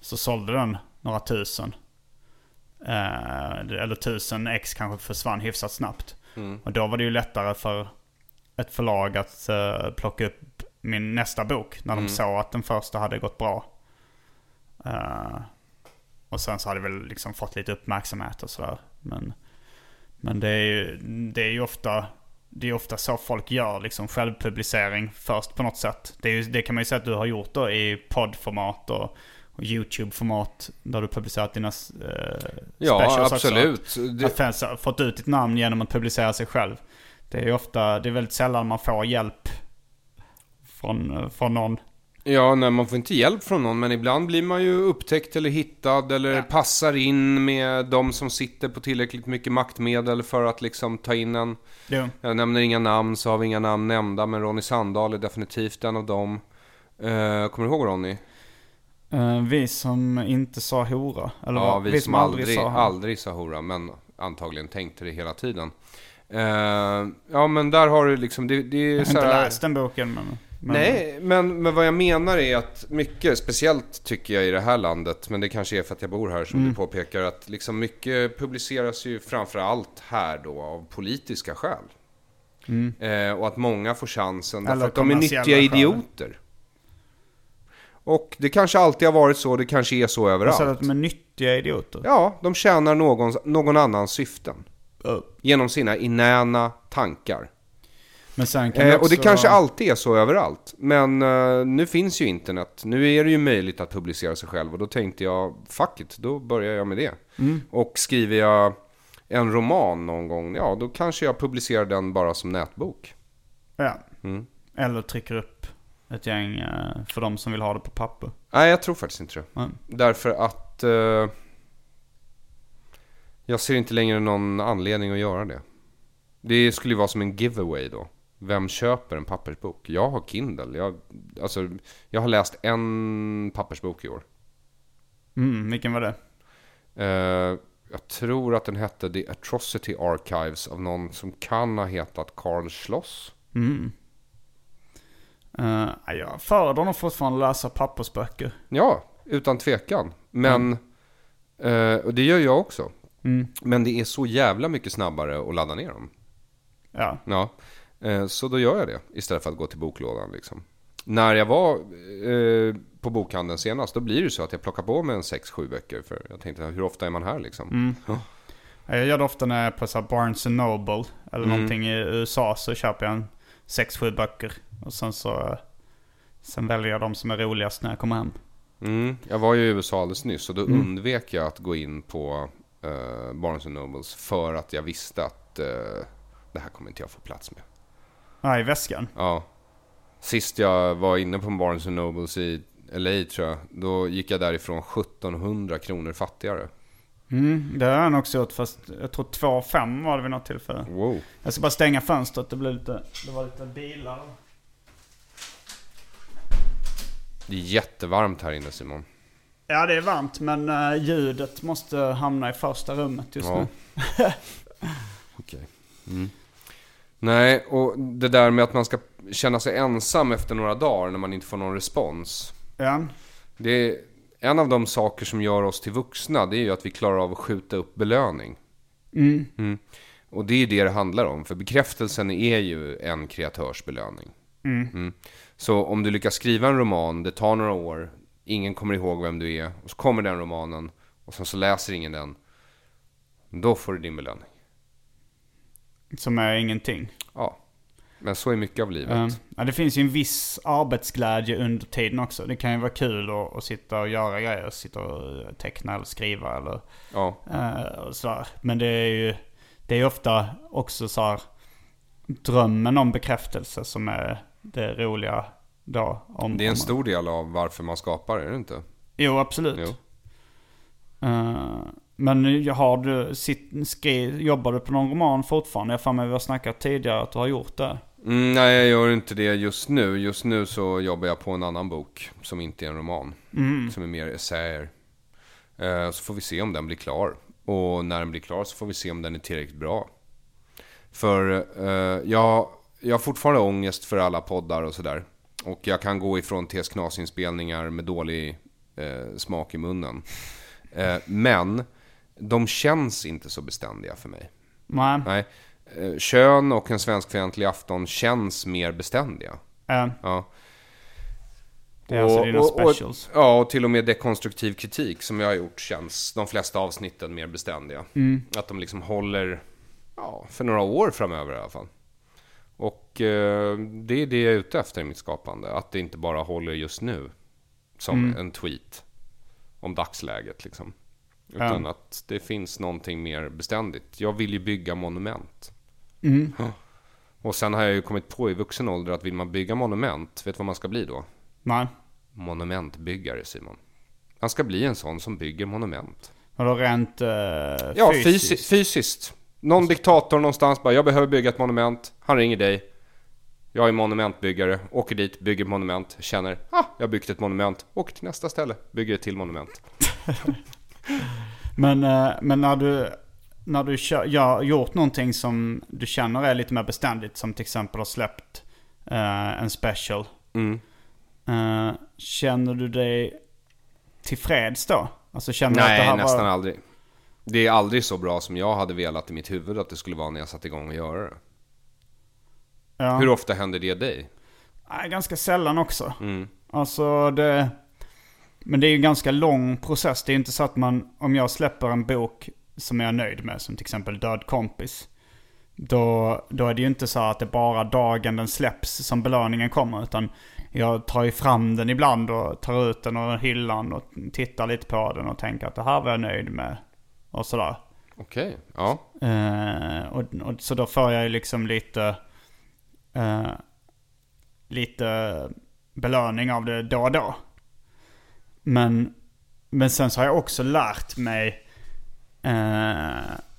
så sålde den några tusen. Eh, eller tusen ex kanske försvann hyfsat snabbt. Och då var det ju lättare för ett förlag att eh, plocka upp min nästa bok. När de såg att den första hade gått bra. Eh, och sen så hade det väl liksom fått lite uppmärksamhet och sådär. Men, men det är ju, det är ju ofta, det är ofta så folk gör, liksom självpublicering först på något sätt. Det, ju, det kan man ju säga att du har gjort då i poddformat och, och YouTube-format. Där du publicerat dina eh, Ja, också. absolut. Det, Att fans har fått ut ditt namn genom att publicera sig själv. Det är ju ofta, det är väldigt sällan man får hjälp från, från någon. Ja, nej, man får inte hjälp från någon, men ibland blir man ju upptäckt eller hittad eller passar in med de som sitter på tillräckligt mycket maktmedel för att liksom ta in en. Jo. Jag nämner inga namn, så har vi inga namn nämnda, men Ronny Sandahl är definitivt en av dem. Eh, kommer du ihåg Ronny? Eh, vi som inte sa hora. Eller Ja, vad? vi, som aldrig, sa aldrig sa hora, men antagligen tänkte det hela tiden. Eh, ja, men där har du liksom, det, det är Jag har inte här- läst den boken men... men Nej, men, men vad jag menar är att mycket, speciellt tycker jag i det här landet, men det kanske är för att jag bor här som Mm. du påpekar, att liksom mycket publiceras ju framför allt här då av politiska skäl. Eh, och att många får chansen därför Mm. Eller att de är nyttiga idioter. Och det kanske alltid har varit så, det kanske är så överallt. att de är nyttiga idioter. Ja, de tjänar någon, någon annans syften. Ja. Genom sina inäna tankar. Eh, också... och det kanske alltid är så överallt. Men eh, nu finns ju internet. Nu är det ju möjligt att publicera sig själv. Och då tänkte jag, fuck it, då börjar jag med det. Mm. Och skriver jag en roman någon gång, ja då kanske jag publicerar den bara som nätbok. Ja. Mm. Eller trycker upp ett gäng eh, för de som vill ha det på papper. Nej, jag tror faktiskt inte det. Mm. Därför att eh, jag ser inte längre någon anledning att göra det. Det skulle ju vara som en giveaway då. Vem köper en pappersbok? Jag har Kindle. Jag, alltså, jag har läst en pappersbok i år. Mm, vilken var det? Eh, jag tror att den hette The Atrocity Archives av någon som kan ha hetat Karl Schloss. Mm. Uh, jag föredrar nog fortfarande att läsa pappersböcker. Ja, utan tvekan. Men, eh, och det gör jag också. Mm. Men det är så jävla mycket snabbare att ladda ner dem. Ja. Ja, eh, så då gör jag det istället för att gå till boklådan liksom. När jag var eh, på bokhandeln senast, då blir det så att jag plockar på mig en 6-7 böcker. För jag tänkte, hur ofta är man här liksom? Ja. Jag gör det ofta när jag är på så Barnes Noble eller någonting i USA så köper jag en 6-7 böcker. Och sen så sen väljer jag de som är roligast när jag kommer hem. Mm, jag var ju i USA alldeles nyss och då undvek jag att gå in på eh, Barnes Nobles för att jag visste att eh, det här kommer inte jag få plats med. Ja, i väskan. Ja, Sist jag var inne på Barnes Nobles i LA tror jag, då gick jag därifrån 1700 kronor fattigare. Mm, det har han också gjort fast jag tror 2 5 var det vid något tillfälle. Wow. Jag ska bara stänga fönstret, det, blev lite, det var lite bilar. Det är jättevarmt här inne Simon. Ja det är varmt men uh, ljudet måste hamna i första rummet just Ja. nu. Okej. Mm. Nej, och det där med att man ska känna sig ensam efter några dagar när man inte får någon respons. Ja. Det en av de saker som gör oss till vuxna, det är ju att vi klarar av att skjuta upp belöning. Mm. Och det är det det handlar om, för bekräftelsen är ju en kreatörsbelöning. Mm. Så om du lyckas skriva en roman, det tar några år, ingen kommer ihåg vem du är, och så kommer den romanen, och sen så läser ingen den. Då får du din belöning. Som är ingenting. Ja, men så är mycket av livet. Um, ja, det finns ju en viss arbetsglädje under tiden också. Det kan ju vara kul att, att sitta och göra grejer. Sitta och teckna eller skriva eller Ja, eh, och sådär. Men det är ju det är ofta också så här drömmen om bekräftelse som är det roliga då. Om, det är en stor del av varför man skapar, är det inte? Jo, absolut. Jo. Eh, men har du, sitt, skri, jobbar du på någon roman fortfarande? Jag har för mig vi har snackat tidigare att du har gjort det. Mm, nej, jag gör inte det just nu. Just nu så jobbar jag på en annan bok som inte är en roman. Som är mer essäer. Eh, så får vi se om den blir klar. Och när den blir klar så får vi se om den är tillräckligt bra. För eh, jag, jag har fortfarande ångest för alla poddar och sådär. Och jag kan gå ifrån TS Knas-inspelningar med dålig eh, smak i munnen. Eh, men de känns inte så beständiga för mig. Nej. Nej. Eh, Kön och en svenskfientlig afton känns mer beständiga. Eh, Ja. det är alltså dina specials. Och, ja, och till och med dekonstruktiv kritik som jag har gjort känns de flesta avsnitten mer beständiga. Mm. Att de liksom håller ja, för några år framöver i alla fall. Och eh, det är det jag är ute efter i mitt skapande. Att det inte bara håller just nu. Som Mm. en tweet om dagsläget liksom. Utan Ja. att det finns någonting mer beständigt. Jag vill ju bygga monument. Mm. Ja. Och sen har jag ju kommit på i vuxen ålder att vill man bygga monument, vet du vad man ska bli då? Nej. Monumentbyggare Simon. Man ska bli en sån som bygger monument. Vadå rent uh, Ja, fysiskt? fysiskt. fysiskt. Någon diktator någonstans bara, jag behöver bygga ett monument. Han ringer dig. Jag är monumentbyggare, åker dit, bygger monument, känner, ah, jag har byggt ett monument, åker till nästa ställe, bygger ett till monument. Men, eh, men när du, när du kör, ja, gjort någonting som du känner är lite mer beständigt, som till exempel har släppt eh, en special. Mm. Eh, känner du dig tillfreds då? Alltså känner du att det Nej, här nästan var... aldrig. Det är aldrig så bra som jag hade velat i mitt huvud att det skulle vara när jag satte igång och göra det. Ja. Hur ofta händer det dig? Nej, ganska sällan också. Mm. Alltså det... Men det är ju en ganska lång process. Det är inte så att man, om jag släpper en bok som jag är nöjd med, som till exempel Död kompis. Då, då är det ju inte så att det bara dagen den släpps som belöningen kommer. Utan jag tar ju fram den ibland och tar ut den ur hyllan och tittar lite på den och tänker att det här var jag nöjd med. Och sådär. Okej, ja. Eh, och, och, så då får jag ju liksom lite, eh, lite belöning av det då och då. Men, men sen så har jag också lärt mig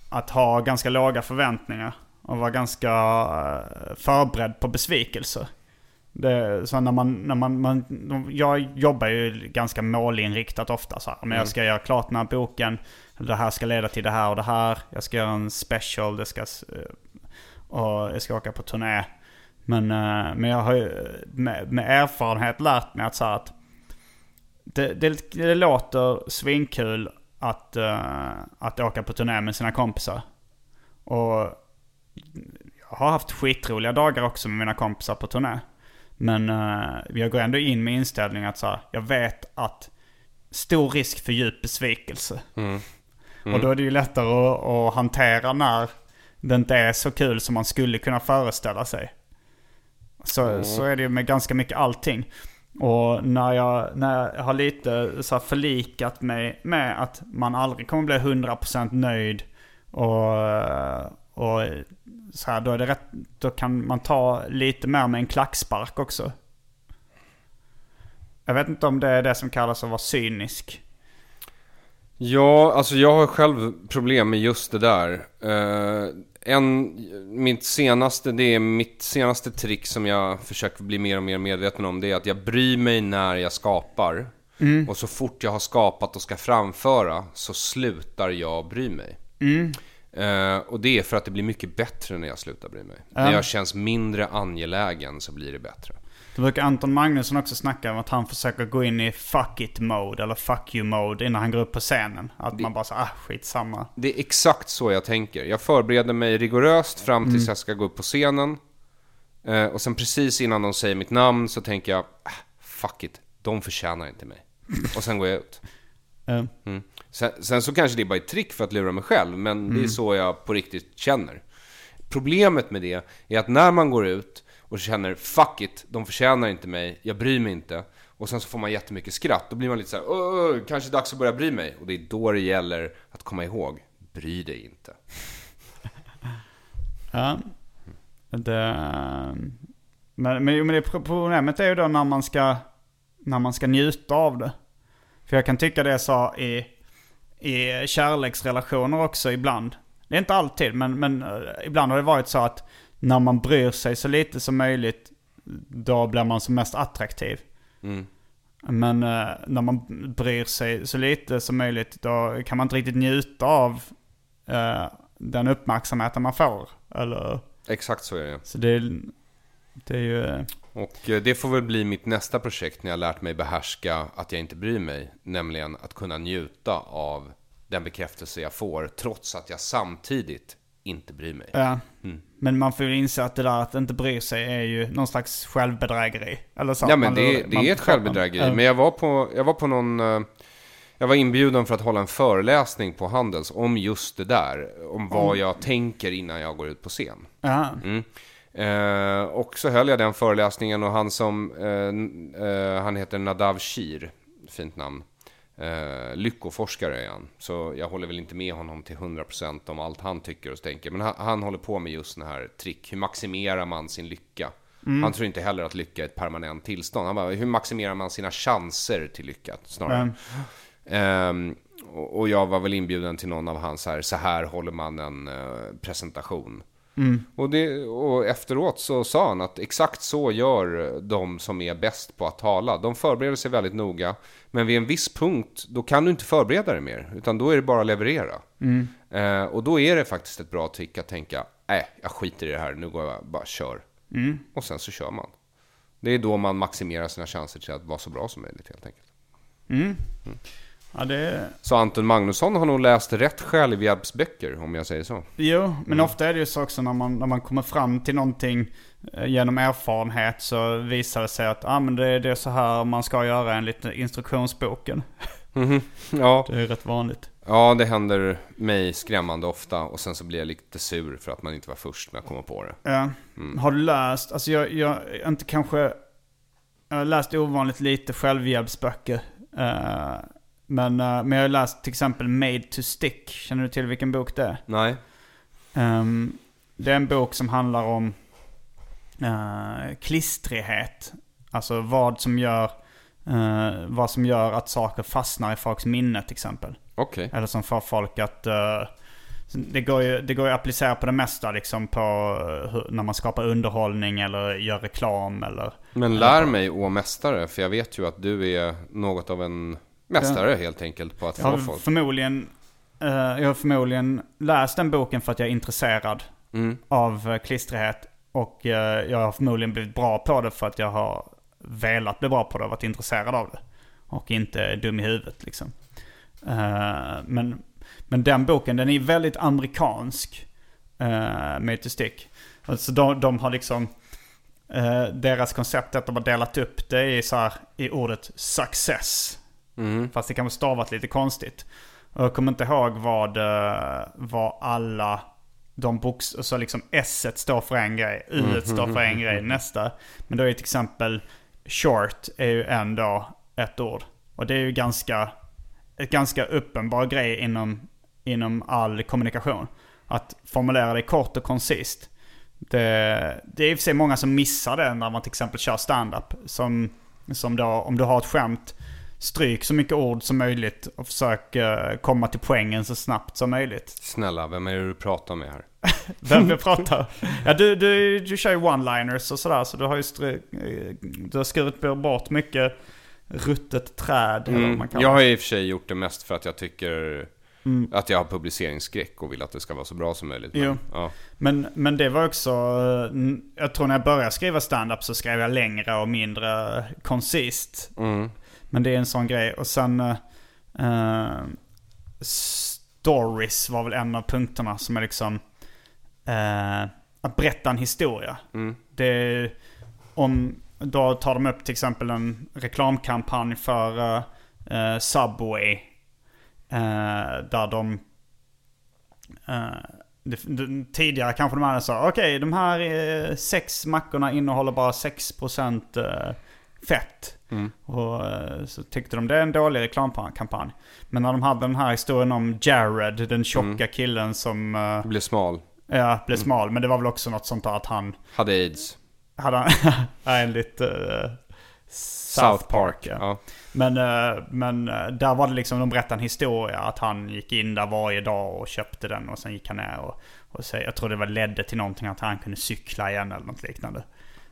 att ha ganska låga förväntningar. Och vara ganska eh, förberedd på besvikelser. Det, så när man, när man, man, jag jobbar ju ganska målinriktat ofta så här. Men jag ska göra klart den här boken. Det här ska leda till det här och det här. Jag ska göra en special. Det ska, eh, och jag ska åka på turné. Men, eh, men jag har ju med, med erfarenhet lärt mig att, så här, att det, det, det låter svinkul att, eh, att åka på turné med sina kompisar. Och jag har haft skitroliga dagar också med mina kompisar på turné. Men eh, jag går ändå in med inställningen att så här, jag vet att stor risk för djup besvikelse. Och då är det ju lättare att, att hantera när det inte är så kul som man skulle kunna föreställa sig. Så, så är det ju med ganska mycket allting. Och när jag, när jag har lite så här förlikat mig med att man aldrig kommer bli 100% nöjd och, och så här, då, är det rätt, då kan man ta lite mer med en klackspark också. Jag vet inte om det är det som kallas att vara cynisk. Ja, alltså jag har själv problem med just det där. Eh, en, mitt senaste, det är mitt senaste trick som jag försöker bli mer och mer medveten om. Det är att jag bryr mig när jag skapar. Och så fort jag har skapat och ska framföra så slutar jag bry mig. Eh, och det är för att det blir mycket bättre när jag slutar bry mig. När jag känns mindre angelägen så blir det bättre. Då brukar Anton Magnusson också snacka om att han försöker gå in i fuck it mode eller fuck you mode innan han går upp på scenen. Att man bara så ah skitsamma. Det är exakt så jag tänker. Jag förbereder mig rigoröst fram tills jag ska gå upp på scenen. Eh, och sen precis innan de säger mitt namn så tänker jag, ah, fuck it, de förtjänar inte mig. Och sen går jag ut. Mm. Sen, sen så kanske det är bara ett trick för att lura mig själv, men det är så jag på riktigt känner. Problemet med det är att när man går ut och känner fuck it, de förtjänar inte mig, jag bryr mig inte. Och sen så får man jättemycket skratt, då blir man lite så här, "Åh, kanske dags att börja bry mig. Och det är då det gäller att komma ihåg, bry dig inte. Ja. Det, men, men, men det problemet är ju då när man ska, när man ska njuta av det. För jag kan tycka det jag sa i, i kärleksrelationer också ibland. Det är inte alltid, men, men eh, ibland har det varit så att när man bryr sig så lite som möjligt, då blir man som mest attraktiv. Men eh, när man bryr sig så lite som möjligt, då kan man inte riktigt njuta av eh, den uppmärksamheten man får. Eller, Exakt så är det. så det, det är ju... eh, Och eh, det får väl bli mitt nästa projekt när jag lärt mig behärska att jag inte bryr mig. Nämligen att kunna njuta av den bekräftelse jag får, trots att jag samtidigt inte bryr mig. Ja. Men man får ju inse att det där att inte bry sig är ju någon slags självbedrägeri. Eller så. Ja men det, det man- är ett självbedrägeri. Men jag var på, jag var på någon... eh, Jag var inbjuden för att hålla en föreläsning på Handels om just det där. Om vad jag tänker innan jag går ut på scen. Mm. Eh, och så höll jag den föreläsningen och han som, eh, eh, han heter Nadav Shir, fint namn. Eh, lyckoforskare är han. Så jag håller väl inte med honom till 100% om allt han tycker och tänker. Men han, han håller på med just sådana här trick. Hur maximerar man sin lycka? Han tror inte heller att lycka är ett permanent tillstånd. Han bara, hur maximerar man sina chanser till lycka snarare? Ehm, och, och jag var väl inbjuden till någon av hans här, så här håller man en eh, presentation. Och, det, och efteråt så sa han att exakt så gör de som är bäst på att tala. De förbereder sig väldigt noga. Men vid en viss punkt, då kan du inte förbereda dig mer. Utan då är det bara att leverera. Eh, och då är det faktiskt ett bra trick att tänka, nej, jag skiter i det här, nu går jag bara kör. Och sen så kör man. Det är då man maximerar sina chanser till att vara så bra som möjligt helt enkelt. Ja, det. Så Anton Magnusson har nog läst rätt självhjälpsböcker, om jag säger så. Jo, men ofta är det ju så också när man, när man kommer fram till någonting eh, genom erfarenhet så visar det sig att ah, men det, det är så här man ska göra enligt instruktionsboken. Ja, Det är rätt vanligt. ja, det händer mig skrämmande ofta och sen så blir jag lite sur för att man inte var först med att komma på det. Ja. Har du läst, alltså jag, jag inte kanske, jag har läst ovanligt lite självhjälpsböcker. eh, men, eh, men jag har läst till exempel Made to Stick. Känner du till vilken bok det är? Nej. Ehm, det är en bok som handlar om uh, klistrighet. Alltså vad som gör eh, vad som gör att saker fastnar i folks minne till exempel. Okej. Eller som får folk att... eh, det, går ju, det går ju att applicera på det mesta liksom på hur, när man skapar underhållning eller gör reklam eller... Men lär mig, å mästare, för jag vet ju att du är något av en mästare helt enkelt på att Jag få har folk. förmodligen, eh, jag har förmodligen läst den boken för att jag är intresserad av uh, klistrighet. Och eh, jag har förmodligen blivit bra på det för att jag har velat bli bra på det och varit intresserad av det. Och inte dum i huvudet liksom. Eh, men, men den boken den är väldigt amerikansk. Uh, to Stick. Alltså de, de har liksom... eh, deras koncept är att de har delat upp det i, så här, i ordet success. Fast det kan vara stavat lite konstigt. Och jag kommer inte ihåg vad, eh, vad alla de box... Så liksom S står för en grej, U står för en grej, nästa. Men då är till exempel short är ju ändå ett ord. Och det är ju ganska, ett ganska uppenbar grej inom, inom all kommunikation. Att formulera det kort och koncist. Det, det är i och för sig många som missar det när man till exempel kör stand-up. Som Som då, om du har ett skämt, stryk så mycket ord som möjligt och försök eh, komma till poängen så snabbt som möjligt. Snälla, vem är det du pratar med här? Vem vi pratar? Ja, du, du, du kör ju one-liners och sådär, så du har ju stry, eh, du har skurit bort mycket ruttet träd. Eller vad man kallar Jag har i och för sig gjort det mest för att jag tycker att jag har publiceringsskräck och vill att det ska vara så bra som möjligt. Men, Jo. ja. Men, men det var också, eh, jag tror när jag började skriva stand-up så skrev jag längre och mindre koncist. Men det är en sån grej. Och sen eh, eh, stories var väl en av punkterna som är liksom eh, att berätta en historia. Det är, om, då tar de upp till exempel en reklamkampanj för eh, Subway. Eh, där de Eh, det, det, tidigare kanske de hade sagt okej de här sex mackorna innehåller bara 6% eh, fett. Och eh, så tyckte de det är en dålig reklamkampanj. Men när de hade den här historien om Jared, den tjocka killen som eh, Blir smal. ja, blev smal. Men det var väl också något sånt där att han Hade aids. hade han, enligt eh, South Park. ja. Ja. Men, eh, men där var det liksom, de berättade en historia att han gick in där varje dag och köpte den och sen gick han ner och, och så, jag tror det var ledde till någonting att han kunde cykla igen eller något liknande.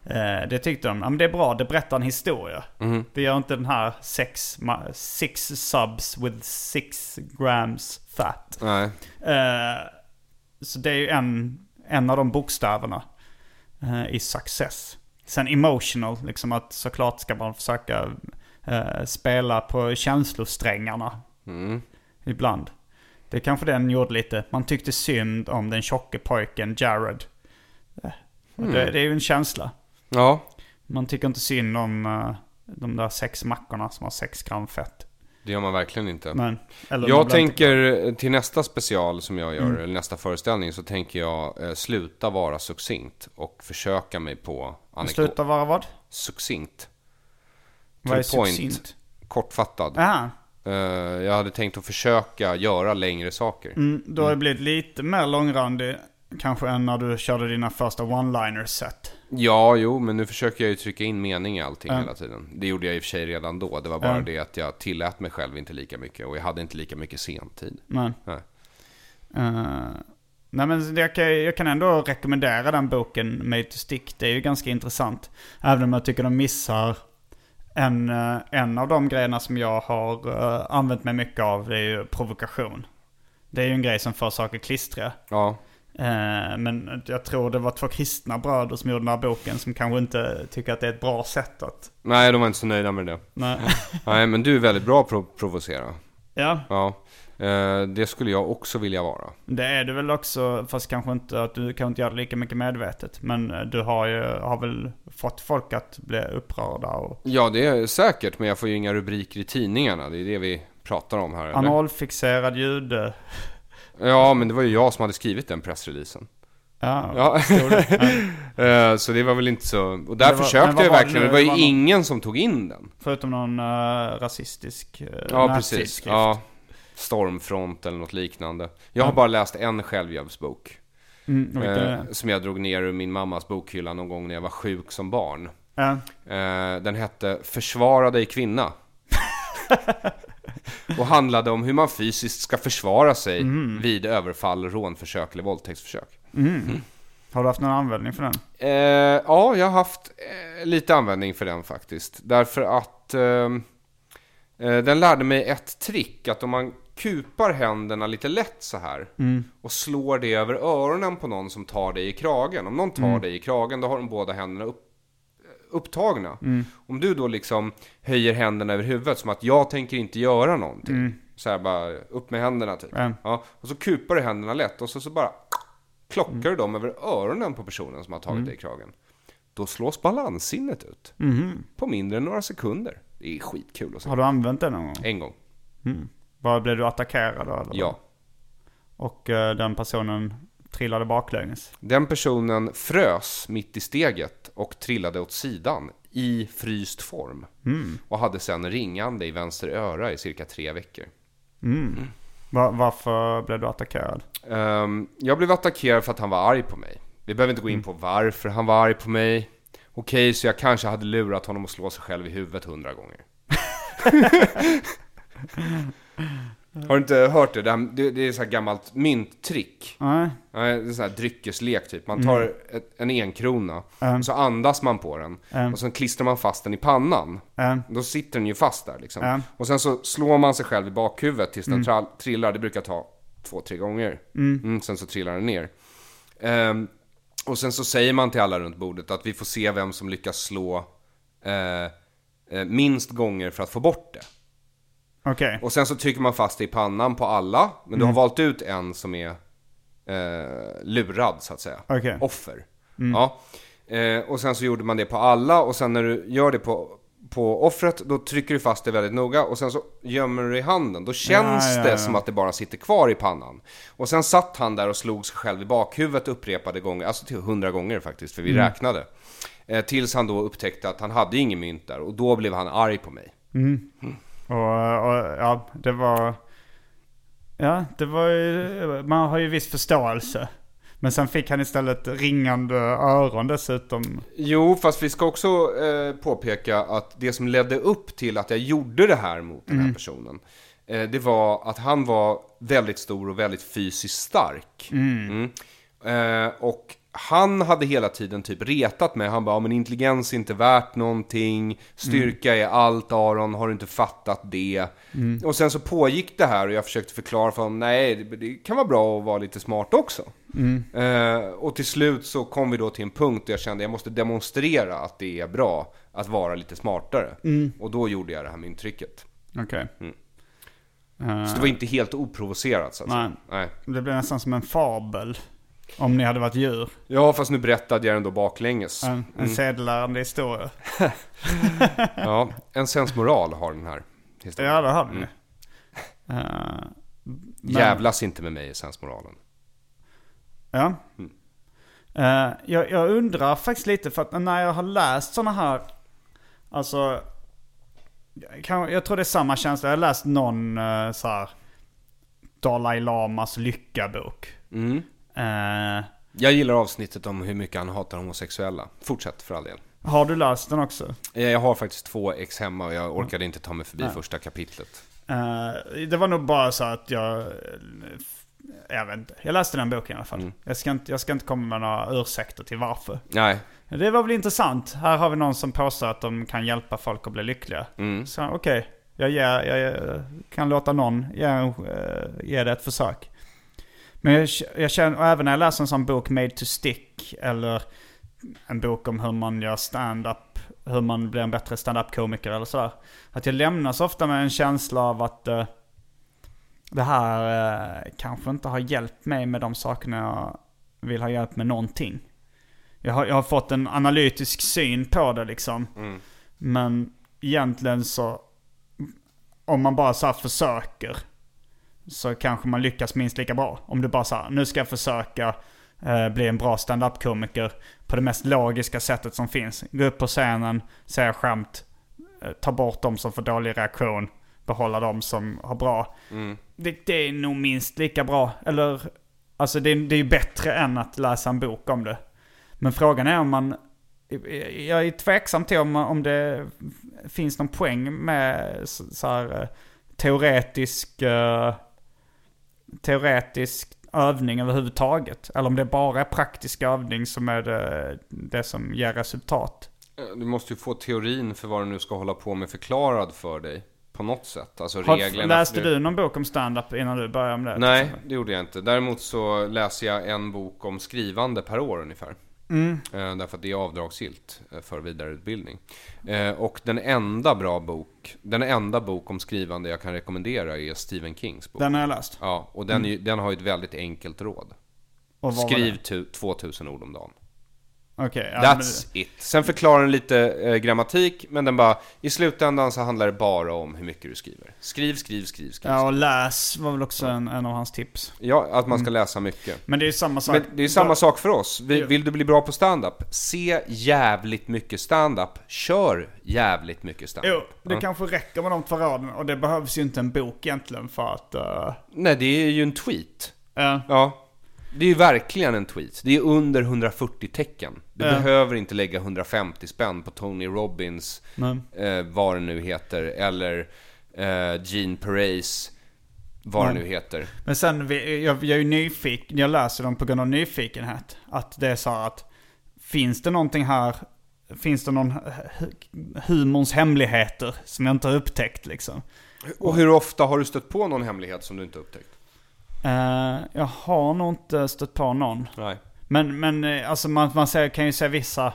Eh, det tyckte de, ja men det är bra, det berättar en historia. Vi gör inte den här sex, six subs with six grams fat. Nej. Eh, så det är ju en, en av de bokstäverna eh, i success. Sen emotional, liksom att såklart ska man försöka spela på känslosträngarna. Ibland. Det kanske den gjorde lite. Man tyckte synd om den tjocke pojken Jared. Och det, det är ju en känsla. Ja, Man tycker inte synd om eh, de där sex mackorna som har sex gram fett. det gör man verkligen inte. Men, Jag blir inte- tänker till nästa special som jag gör, Mm. eller nästa föreställning, så tänker jag eh, sluta vara succinkt och försöka mig på anekdot. Sluta vara vad? Succinkt. Vad är point. succint? Kortfattad. Aha. Eh, jag hade tänkt att försöka göra längre saker. Mm, då har det blivit lite mer långrandig kanske än när du körde dina första one-liners set. Ja, jo, men nu försöker jag ju trycka in mening i allting hela tiden. Det gjorde jag i och för sig redan då. Det var bara Ja. det att jag tillät mig själv inte lika mycket och jag hade inte lika mycket sentid. Men, Nej. eh, nej men jag, kan, jag kan ändå rekommendera den boken Made to Stick. Det är ju ganska intressant. Även om jag tycker de missar en, eh, en av de grejerna som jag har eh, använt mig mycket av. Det är ju provokation. Det är ju en grej som får saker klistriga. Ja, men jag tror det var två kristna bröder som gjorde den här boken som kanske inte tycker att det är ett bra sätt att... nej, de var inte så nöjda med det. Nej. Nej, men du är väldigt bra på att provocera. ja, Ja, eh, det skulle jag också vilja vara. det är du väl också, fast kanske inte att du kan inte göra det lika mycket medvetet. Men eh, du har ju, har väl fått folk att bli upprörda och Ja, det är säkert, men jag får ju inga rubriker i tidningarna. Det är det vi pratar om här. Analfixerad jude. Ja, men det var ju jag som hade skrivit den pressreleasen. Ja, Ja. Eh, så det var väl inte så... Och där var- försökte jag det verkligen. Det var ju Det var någon- ingen som tog in den. Förutom någon uh, rasistisk uh, Ja, precis. Ja, Stormfront eller något liknande. Jag har bara läst en självhjälpsbok. Mm, Eh, som jag drog ner ur min mammas bokhylla någon gång när jag var sjuk som barn. Ja. Eh, den hette Försvara dig kvinna. och handlade om hur man fysiskt ska försvara sig Mm. vid överfall, rånförsök eller våldtäktsförsök. Har du haft någon användning för den? Eh, ja, jag har haft eh, lite användning för den faktiskt. Därför att eh, eh, den lärde mig ett trick. Att om man kupar händerna lite lätt så här och slår det över öronen på någon som tar dig i kragen. Om någon tar dig i kragen, då har de båda händerna upp, upptagna. Om du då liksom höjer händerna över huvudet som att jag tänker inte göra någonting. Så här bara, upp med händerna typ. Ja. Ja, och så kupar du händerna lätt och så, så bara klockar Mm. du dem över öronen på personen som har tagit dig i kragen. Då slås balanssinnet ut. På mindre än några sekunder. Det är skitkul att se. Har du använt den någon gång? En gång. Var blev du attackerad då? Eller? Ja. Och eh, den personen trillade baklänges? Den personen frös mitt i steget och trillade åt sidan i fryst form. Och hade sen ringande i vänster öra i cirka tre veckor. Va- varför blev du attackerad? Ehm, jag blev attackerad för att han var arg på mig. Vi behöver inte gå in på varför han var arg på mig. Okej, så jag kanske hade lurat honom att slå sig själv i huvudet hundra gånger. Har du inte hört det? Det, här, det, det är så här gammalt mynttrick. Nej. Det är så här dryckeslek typ. Man tar ett, en enkrona, Mm. och så andas man på den. Och sen klistrar man fast den i pannan. Mm. Då sitter den ju fast där liksom. Mm. Och sen så slår man sig själv i bakhuvudet tills den tra- trillar. Det brukar ta två, tre gånger. Mm, sen så trillar den ner. Ehm, och sen så säger man till alla runt bordet att vi får se vem som lyckas slå eh, eh, minst gånger för att få bort det. Okej. Och sen så trycker man fast det i pannan på alla, men du har valt ut en som är eh, lurad så att säga. Okej. Offer. Ja. Eh, och sen så gjorde man det på alla och sen när du gör det på, på offret, då trycker du fast det väldigt noga och sen så gömmer du det i handen. Då känns Ja, ja, det ja. som att det bara sitter kvar i pannan. Och sen satt han där och slog sig själv i bakhuvudet upprepade gånger, alltså till hundra gånger faktiskt, för vi Mm. räknade. Eh, tills han då upptäckte att han hade ingen mynt där och då blev han arg på mig. Och, och ja, det var... Ja, det var ju... Man har ju viss förståelse. Men sen fick han istället ringande öron dessutom. Jo, fast vi ska också eh, påpeka att det som ledde upp till att jag gjorde det här mot den här personen, eh, det var att han var väldigt stor och väldigt fysiskt stark. Mm. Eh, och han hade hela tiden typ retat mig. Han bara, ja, men intelligens är inte värt någonting, styrka är allt Aron, har du inte fattat det? Och sen så pågick det här och jag försökte förklara för honom, nej, det, kan vara bra att vara lite smart också. Eh, och till slut så kom vi då till en punkt där jag kände jag måste demonstrera att det är bra att vara lite smartare. Och då gjorde jag det här mynttricket. Okej. Så det var inte helt oprovocerat så att säga. Nej. Nej. Det blev nästan som en fabel. Om ni hade varit djur. Ja, fast nu berättade jag den då baklänges. En, en sedelärande historia. Ja, en sensmoral har den här historien. Ja, det hade ni. Eh, Jävlas inte med mig i sensmoralen. Ja. Eh, jag, jag undrar faktiskt lite för att när jag har läst sådana här, alltså, kan, jag tror det är samma känsla. Jag har läst någon uh, så här Dalai Lamas lyckabok. Eh, Jag gillar avsnittet om hur mycket han hatar homosexuella. Fortsätt för all del. har du läst den också? Eh, Jag har faktiskt två ex hemma och jag orkade inte ta mig förbi första kapitlet. Eh, det var nog bara så att jag... Jag vet inte. Jag läste den boken i alla fall. Jag, ska inte, jag ska inte komma med några ursäkter till varför. Nej, Det var väl intressant. Här har vi någon som påstår att de kan hjälpa folk att bli lyckliga. Så okej, jag, ger, jag ger, kan låta någon ge, ge det ett försök. Men jag, jag känner, och även när jag läser en sån bok, Made to Stick, eller en bok om hur man gör stand-up, hur man blir en bättre stand-up-komiker eller sådär. Att jag lämnas ofta med en känsla av att eh, det här eh, kanske inte har hjälpt mig med de sakerna jag vill ha hjälp med någonting. Jag har, jag har fått en analytisk syn på det liksom. Men egentligen så, om man bara så försöker, så kanske man lyckas minst lika bra. Om du bara så här, nu ska jag försöka eh, bli en bra stand-up-komiker på det mest logiska sättet som finns. Gå upp på scenen, säga skämt, eh, ta bort de som får dålig reaktion, behålla de som har bra. Det, det är nog minst lika bra. Eller, alltså det, är- det är ju bättre än att läsa en bok om det. Men frågan är om man... Jag är tveksam till om, om det finns någon poäng med så, här, eh, teoretisk, eh, teoretisk övning överhuvudtaget. Eller om det bara är praktisk övning som är det, det som ger resultat. Eh, du måste ju få teorin för vad du nu ska hålla på med förklarad för dig. På något sätt. Alltså Har, reglerna. läste du någon bok om stand-up innan du började med det? Nej, det gjorde jag inte. Däremot så läser jag en bok om skrivande per år ungefär. Mm. Eh, Därför att det är avdragsgillt eh, för vidareutbildning. Eh, Och den enda bra bok, den enda bok om skrivande jag kan rekommendera är Stephen Kings bok. Den har jag läst. Ja, och den, ju- den har ju ett väldigt enkelt råd. Skriv det? tu, 2000 ord om dagen. Okej, ja, men- That's it. Sen förklarar den lite eh, grammatik, men den bara, i slutändan så handlar det bara om hur mycket du skriver. Skriv, skriv, skriv, skriv. Ja, och läs var väl också en, en av hans tips. Ja, att man ska läsa mycket. Men det är samma sak. Men det är samma sak för oss. Vill, vill du bli bra på stand-up? Se jävligt mycket stand-up. Kör jävligt mycket stand-up. Jo, det kanske räcker med de två raderna. Och det behövs ju inte en bok egentligen för att... eh, Nej, det är ju en tweet. ja. Ja. Det är ju verkligen en tweet. Det är under 140 tecken. Du Ja. behöver inte lägga 150 spänn på Tony Robbins, eh, vad det nu heter, eller eh, Gene Perez, vad det nu heter. Men sen, jag, jag är ju nyfiken, jag läser dem på grund av nyfikenhet. Att det är så att, finns det någonting här, finns det någon hu- humorns hemligheter som jag inte har upptäckt liksom? Och hur ofta har du stött på någon hemlighet som du inte upptäckt? Eh, jag har nog inte stött på någon. Nej. Men, men eh, alltså man, man ser, kan ju se vissa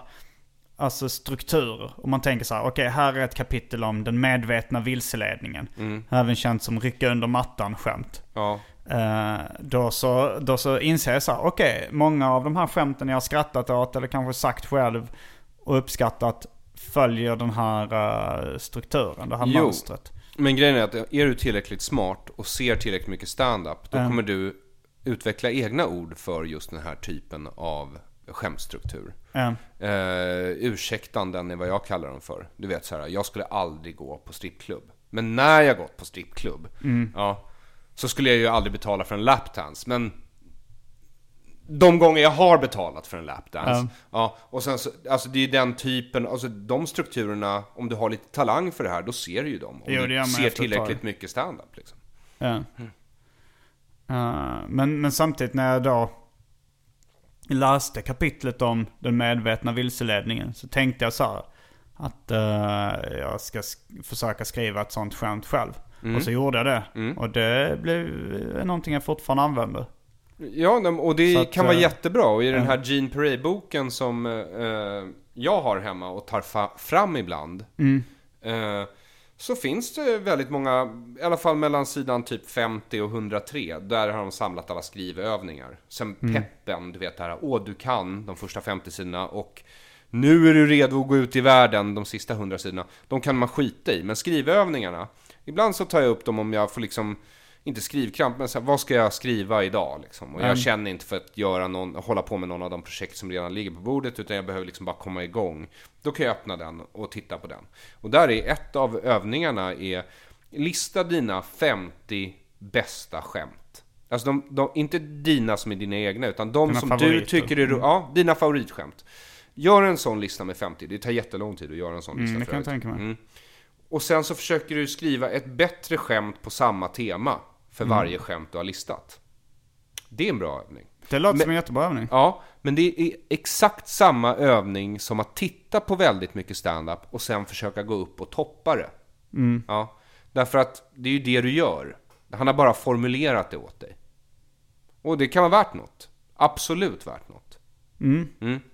alltså strukturer. Och man tänker så här, okej här är ett kapitel om den medvetna vilseledningen. Även känt som rycka under mattan-skämt. Ja. Eh, då, så, då så inser jag så här, okej, många av de här skämten jag har skrattat åt eller kanske sagt själv och uppskattat följer den här eh, strukturen, det här Jo. mönstret. Men grejen är att är du tillräckligt smart och ser tillräckligt mycket stand-up, då kommer du utveckla egna ord för just den här typen av skämtstruktur. Ja. Uh, ursäktanden är vad jag kallar dem för. Du vet så här, jag skulle aldrig gå på strippklubb. Men när jag gått på strippklubb, ja, så skulle jag ju aldrig betala för en lapdance. Men de gånger jag har betalat för en lapdance, ja, och sen så, alltså det är den typen, alltså de strukturerna, om du har lite talang för det här, då ser du ju dem. Om Jo, du ser tillräckligt mycket stand-up liksom. Ja. Eh, men, men samtidigt när jag då läste kapitlet om den medvetna vilseledningen så tänkte jag så här att eh, jag ska sk- försöka skriva ett sånt skämt själv. Och så gjorde jag det. Och det blev någonting jag fortfarande använder. Ja, och det att, kan vara eh, jättebra. Och i den här Gene Perret-boken som eh, jag har hemma och tar fram ibland. Eh, så finns det väldigt många, i alla fall mellan sidan typ 50 och 103. Där har de samlat alla skrivövningar. Sen peppen, du vet det här, åh du kan, de första 50 sidorna. Och nu är du redo att gå ut i världen, de sista 100 sidorna. De kan man skita i. Men skrivövningarna, ibland så tar jag upp dem om jag får liksom inte skrivkramp, men så här, vad ska jag skriva idag liksom? Och jag känner inte för att göra någon, hålla på med någon av de projekt som redan ligger på bordet, utan jag behöver liksom bara komma igång. Då kan jag öppna den och titta på den. Och där är ett av övningarna är, lista dina 50 bästa skämt. Alltså de, de, inte dina som är dina egna, utan de Dina som du favoriter. tycker är ro- Ja, dina favoritskämt. Gör en sån lista med 50, det tar jättelång tid att göra en sån lista Mm, det kan jag tänka mig. Mm. Och sen så försöker du skriva ett bättre skämt på samma tema för Mm. varje skämt du har listat. Det är en bra övning. Det låter Men- som en jättebra övning. Ja, men det är exakt samma övning som att titta på väldigt mycket stand-up och sen försöka gå upp och toppa det. Ja, därför att det är ju det du gör. Han har bara formulerat det åt dig. Och det kan vara värt något. Absolut värt något. Mm.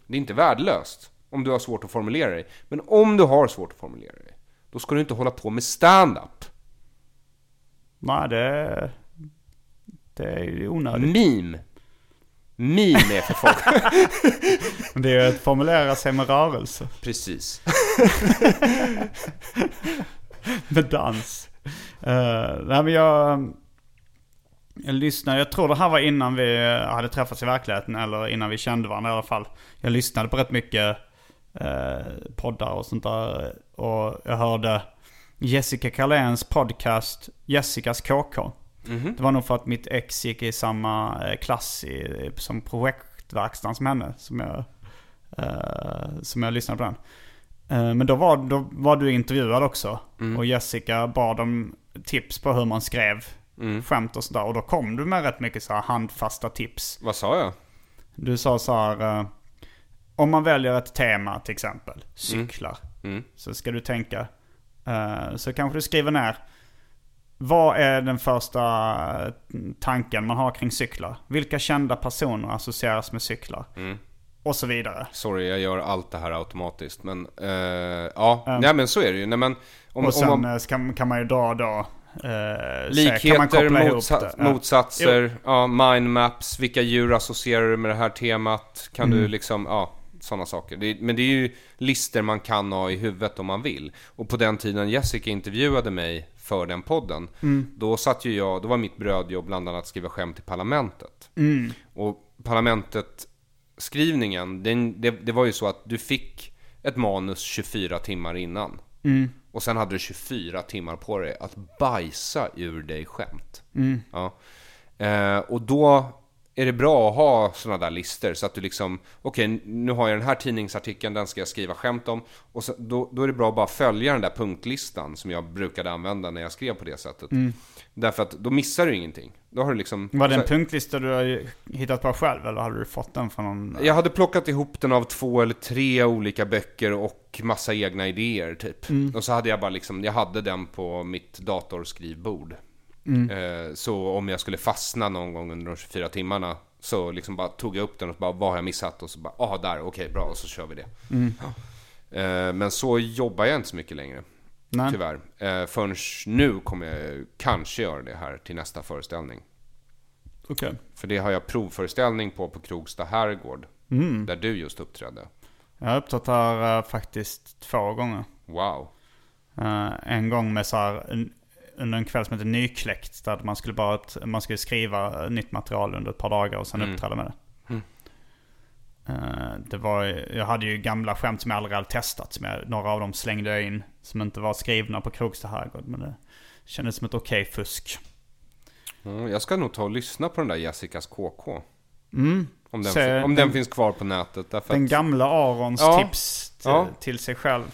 Det är inte värdelöst om du har svårt att formulera dig. Men om du har svårt att formulera dig, då ska du inte hålla på med stand-up. Nej, det, det är ju onödigt. Meme. Meme är för folk. Det är att formulera sig med rörelse. Precis. med dans. Uh, nej men jag, jag lyssnade, jag tror det här var innan vi hade träffats i verkligheten eller innan vi kände varandra i alla fall. Jag lyssnade på rätt mycket eh, poddar och sånt där. Och jag hörde Jessica Carléns podcast Jessicas KK. Det var nog för att mitt ex gick i samma eh, klass i, som projektverkstan som henne. Som jag, eh, som jag lyssnade på den. Eh, Men då var, då var du intervjuad också. Och Jessica bad om tips på hur man skrev skämt och sådär. Och då kom du med rätt mycket så här handfasta tips. Vad sa jag? Du sa så här. eh, Om man väljer ett tema till exempel, cyklar. Så ska du tänka. Eh, Så kanske du skriver ner. Vad är den första eh, tanken man har kring cyklar? Vilka kända personer associeras med cyklar? Och så vidare. Sorry, jag gör allt det här automatiskt. Men eh, ja, nej men så är det ju. Nej, men, om, och sen om man, kan, kan man ju då, då man likheter, motsa- det? Ja. motsatser, ja, mindmaps, vilka djur associerar du med det här temat? Kan Mm. du liksom, ja, sådana saker. Det, men det är ju lister man kan ha i huvudet om man vill. Och på den tiden Jessica intervjuade mig för den podden, Mm. då satt ju jag, då var mitt brödjobb bland annat att skriva skämt i Parlamentet. Mm. Och Parlamentet skrivningen, den, det, det var ju så att du fick ett manus 24 timmar innan. Och sen hade du 24 timmar på dig att bajsa ur dig skämt. Ja. Eh, och då är det bra att ha sådana där listor så att du liksom, okej nu har jag den här tidningsartikeln, den ska jag skriva skämt om. Och så, då, då är det bra att bara följa den där punktlistan som jag brukade använda när jag skrev på det sättet. Därför att då missar du ingenting. Då har du liksom... Var det en punklista du har hittat på själv eller hade du fått den från någon? Jag hade plockat ihop den av två eller tre olika böcker och massa egna idéer typ. Och så hade jag bara liksom, jag hade den på mitt datorskrivbord. Eh, så om jag skulle fastna någon gång under de 24 timmarna så liksom bara tog jag upp den och bara, vad har jag missat? Och så bara, ah där, okej bra, och så kör vi det. Ja. Eh, men så jobbar jag inte så mycket längre. Nej. Tyvärr. Eh, förrän nu kommer jag kanske göra det här till nästa föreställning. Okej. För det har jag provföreställning på på Krogsta herrgård. Där du just uppträdde. Jag har uppträtt här faktiskt två gånger. Wow. En gång med så här, under en kväll som heter Nykläckt. Där man skulle, bara, man skulle skriva nytt material under ett par dagar och sen uppträda med det. Eh, det var, jag hade ju gamla skämt som jag aldrig hade testat. Som jag, några av dem slängde jag in. Som inte var skrivna på Krogsta herrgård. Men det kändes som ett okej fusk. Mm, jag ska nog ta och lyssna på den där Jessicas KK. Om, den, Se- om den finns kvar på nätet. Den att, gamla Arons Ja. tips t- Ja. till sig själv.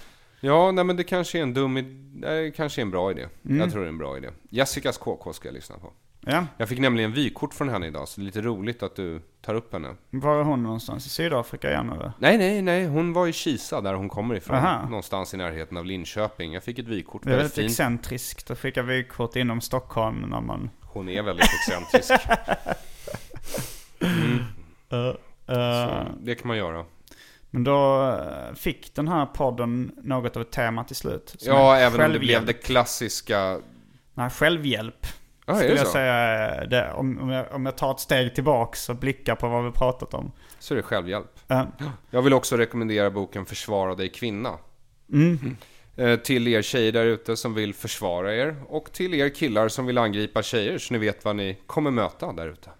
Ja, nej men det kanske är en dum. Det kanske är en bra idé. Mm. Jag tror det är en bra idé. Jessicas KK ska jag lyssna på. Ja, Jag fick nämligen vykort från henne idag, så det är lite roligt att du tar upp henne. var är hon någonstans? I Sydafrika igen eller? Nej, nej, nej. Hon var i Kisa, där hon kommer ifrån. Aha. Någonstans i närheten av Linköping. Jag fick ett vykort. Det är Väldigt fint. excentriskt att skicka vykort inom Stockholm när man... Hon är väldigt excentrisk. Uh, Så det kan man göra. Men då eh, fick den här podden något av ett tema till slut. Ja, även om det blev självhjälp. det klassiska... Nej, självhjälp. Är skulle jag så? säga är det. Om, jag, om jag tar ett steg tillbaks och blickar på vad vi pratat om. Så är det självhjälp. Eh, Jag vill också rekommendera boken Försvara dig kvinna. Mm. Eh, Till er tjejer där ute som vill försvara er och till er killar som vill angripa tjejer så ni vet vad ni kommer möta där ute.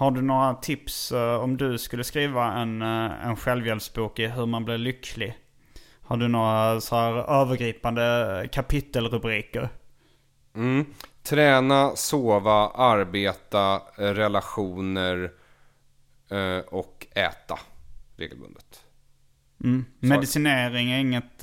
Har du några tips eh, om du skulle skriva en, eh, en självhjälpsbok i hur man blir lycklig? Har du några så här övergripande kapitelrubriker? Mm. Träna, sova, arbeta, eh, relationer och äta regelbundet. Mm. Medicinering är inget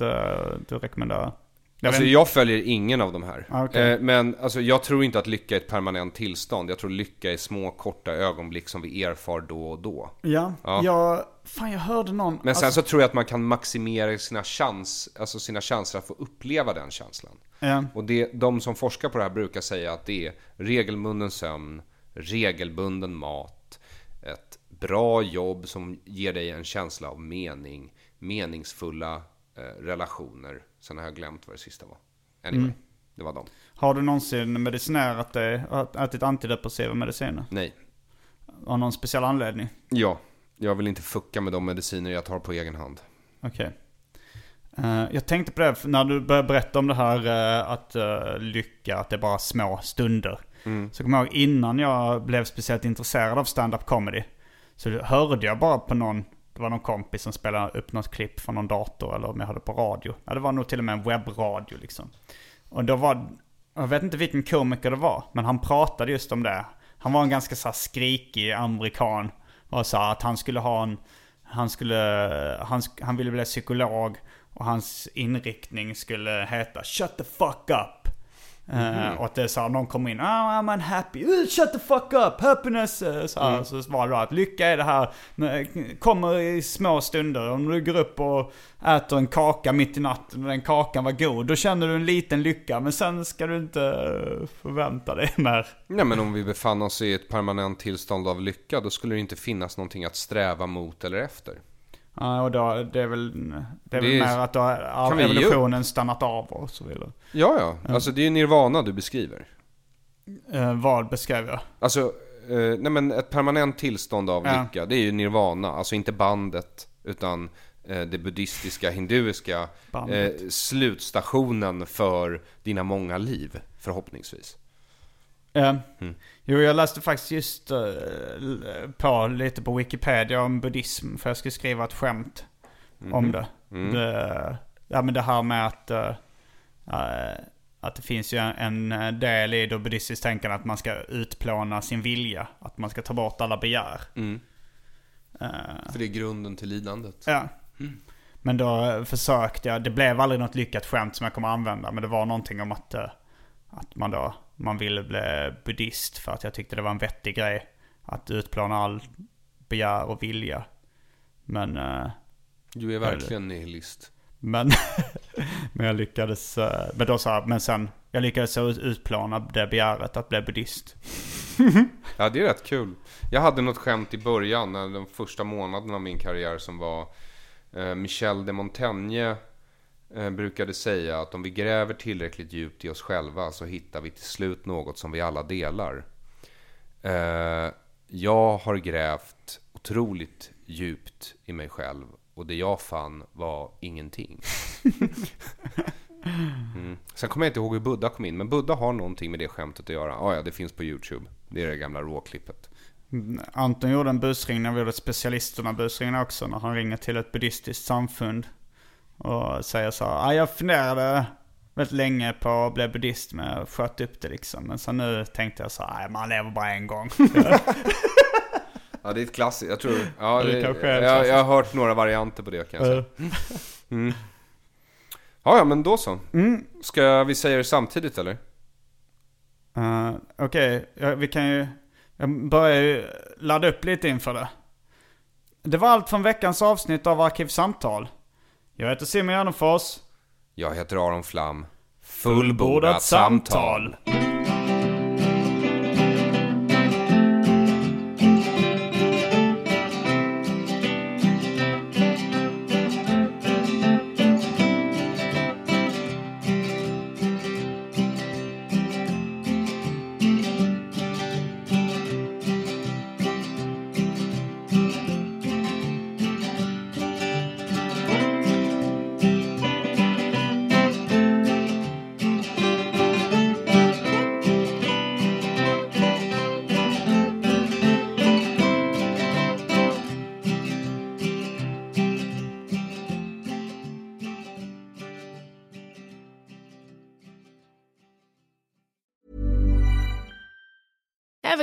du rekommenderar? Jag Alltså jag följer ingen av de här. Ah, okej. Eh, Men alltså, jag tror inte att lycka är ett permanent tillstånd. Jag tror lycka är små korta ögonblick som vi erfar då och då. Ja, Ja. jag... Fan jag hörde någon... Men sen alltså, så tror jag att man kan maximera sina, chans, alltså sina chanser att få uppleva den känslan. ja. Och det, de som forskar på det här brukar säga att det är regelbunden sömn, regelbunden mat, ett bra jobb som ger dig en känsla av mening, meningsfulla relationer. Sen har jag glömt vad det sista var. Anyway, det var dem. Har du någonsin medicinerat dig, ätit antidepressiva mediciner? Nej. Av någon speciell anledning? Ja, jag vill inte fucka med de mediciner jag tar på egen hand. Okej. Eh, jag tänkte på det när du började berätta om det här eh, att lycka, att det är bara små stunder. Så kommer jag ihåg innan jag blev speciellt intresserad av stand-up comedy. Så hörde jag bara på någon, det var någon kompis som spelade upp något klipp från någon dator eller om jag hade på radio. Ja, det var nog till och med en webbradio liksom. Och då var, jag vet inte vilken komiker det var, men han pratade just om det. Han var en ganska så här skrikig amerikan. Och sa att han skulle ha en, han skulle, han, han ville bli psykolog. Och hans inriktning skulle heta Shut the fuck up. Eh, och att det är så här, någon kommer in, oh, I'm unhappy, uh, shut the fuck up, happiness. Uh, så, här, så var det då att lycka är det här, med- kommer i små stunder. Om du går upp och äter en kaka mitt i natten och den kakan var god, då känner du en liten lycka. Men sen ska du inte eh, förvänta dig mer. Nej men om vi befann oss i ett permanent tillstånd av lycka, då skulle det inte finnas någonting att sträva mot eller efter. Ja, och då, det är väl, det är väl Det är- mer att då har evolutionen stannat av och så vidare. Ja, ja. Alltså det är ju nirvana du beskriver. Eh, vad beskrev jag? Alltså, eh, nej men ett permanent tillstånd av Ja. lycka, det är ju nirvana. Alltså inte bandet, utan eh, det buddhistiska, hinduiska eh, slutstationen för dina många liv, förhoppningsvis. Ja. Mm. Jo, jag läste faktiskt just eh, på lite på Wikipedia om buddhism. För jag skulle skriva ett skämt Mhm. om det. Mm. det. Ja, men det här med att... eh, att det finns ju en del i det buddhistiskt tänkande att man ska utplåna sin vilja. Att man ska ta bort alla begär. För det är grunden till lidandet. Ja. Men då försökte jag, det blev aldrig något lyckat skämt som jag kommer använda. Men det var någonting om att, att man då, man ville bli buddhist för att jag tyckte det var en vettig grej. Att utplåna all begär och vilja. Men, eh, Du är verkligen nihilist. men, men jag lyckades, eh, men då sa jag, men sen, jag lyckades så utplåna det begäret att bli buddhist. Ja, det är rätt kul. Jag hade något skämt i början, när de första månaderna av min karriär som var eh, Michel de Montaigne brukade säga att om vi gräver tillräckligt djupt i oss själva så hittar vi till slut något som vi alla delar. Eh, jag har grävt otroligt djupt i mig själv och det jag fann var ingenting. Mm. Sen kommer jag inte ihåg hur Buddha kom in, men Buddha har någonting med det skämtet att göra. Ah, ja, det finns på YouTube. Det är det gamla råklippet. Anton gjorde en busring när vi gjorde specialisterna busringen också. När han ringer till ett buddhistiskt samfund. Och säger så här, "Ah, jag funderade väldigt länge på att bli buddhist men jag sköt upp det liksom. Men så nu tänkte jag så här, "Nej, man lever bara en gång. Ja, det är ett klassiskt. Jag tror... Ja, Det det, kanske är jag, jag har hört några varianter på det kan jag säga. Mm. Ja, ja, men då så. Ska vi säga det samtidigt eller? Uh, Okej, ja, vi kan ju... Jag börjar ju ladda upp lite inför det. Det var allt från veckans avsnitt av Arkivsamtal. Jag heter Simon Gärdenfors. Jag heter Aron Flam. Fullbordat samtal.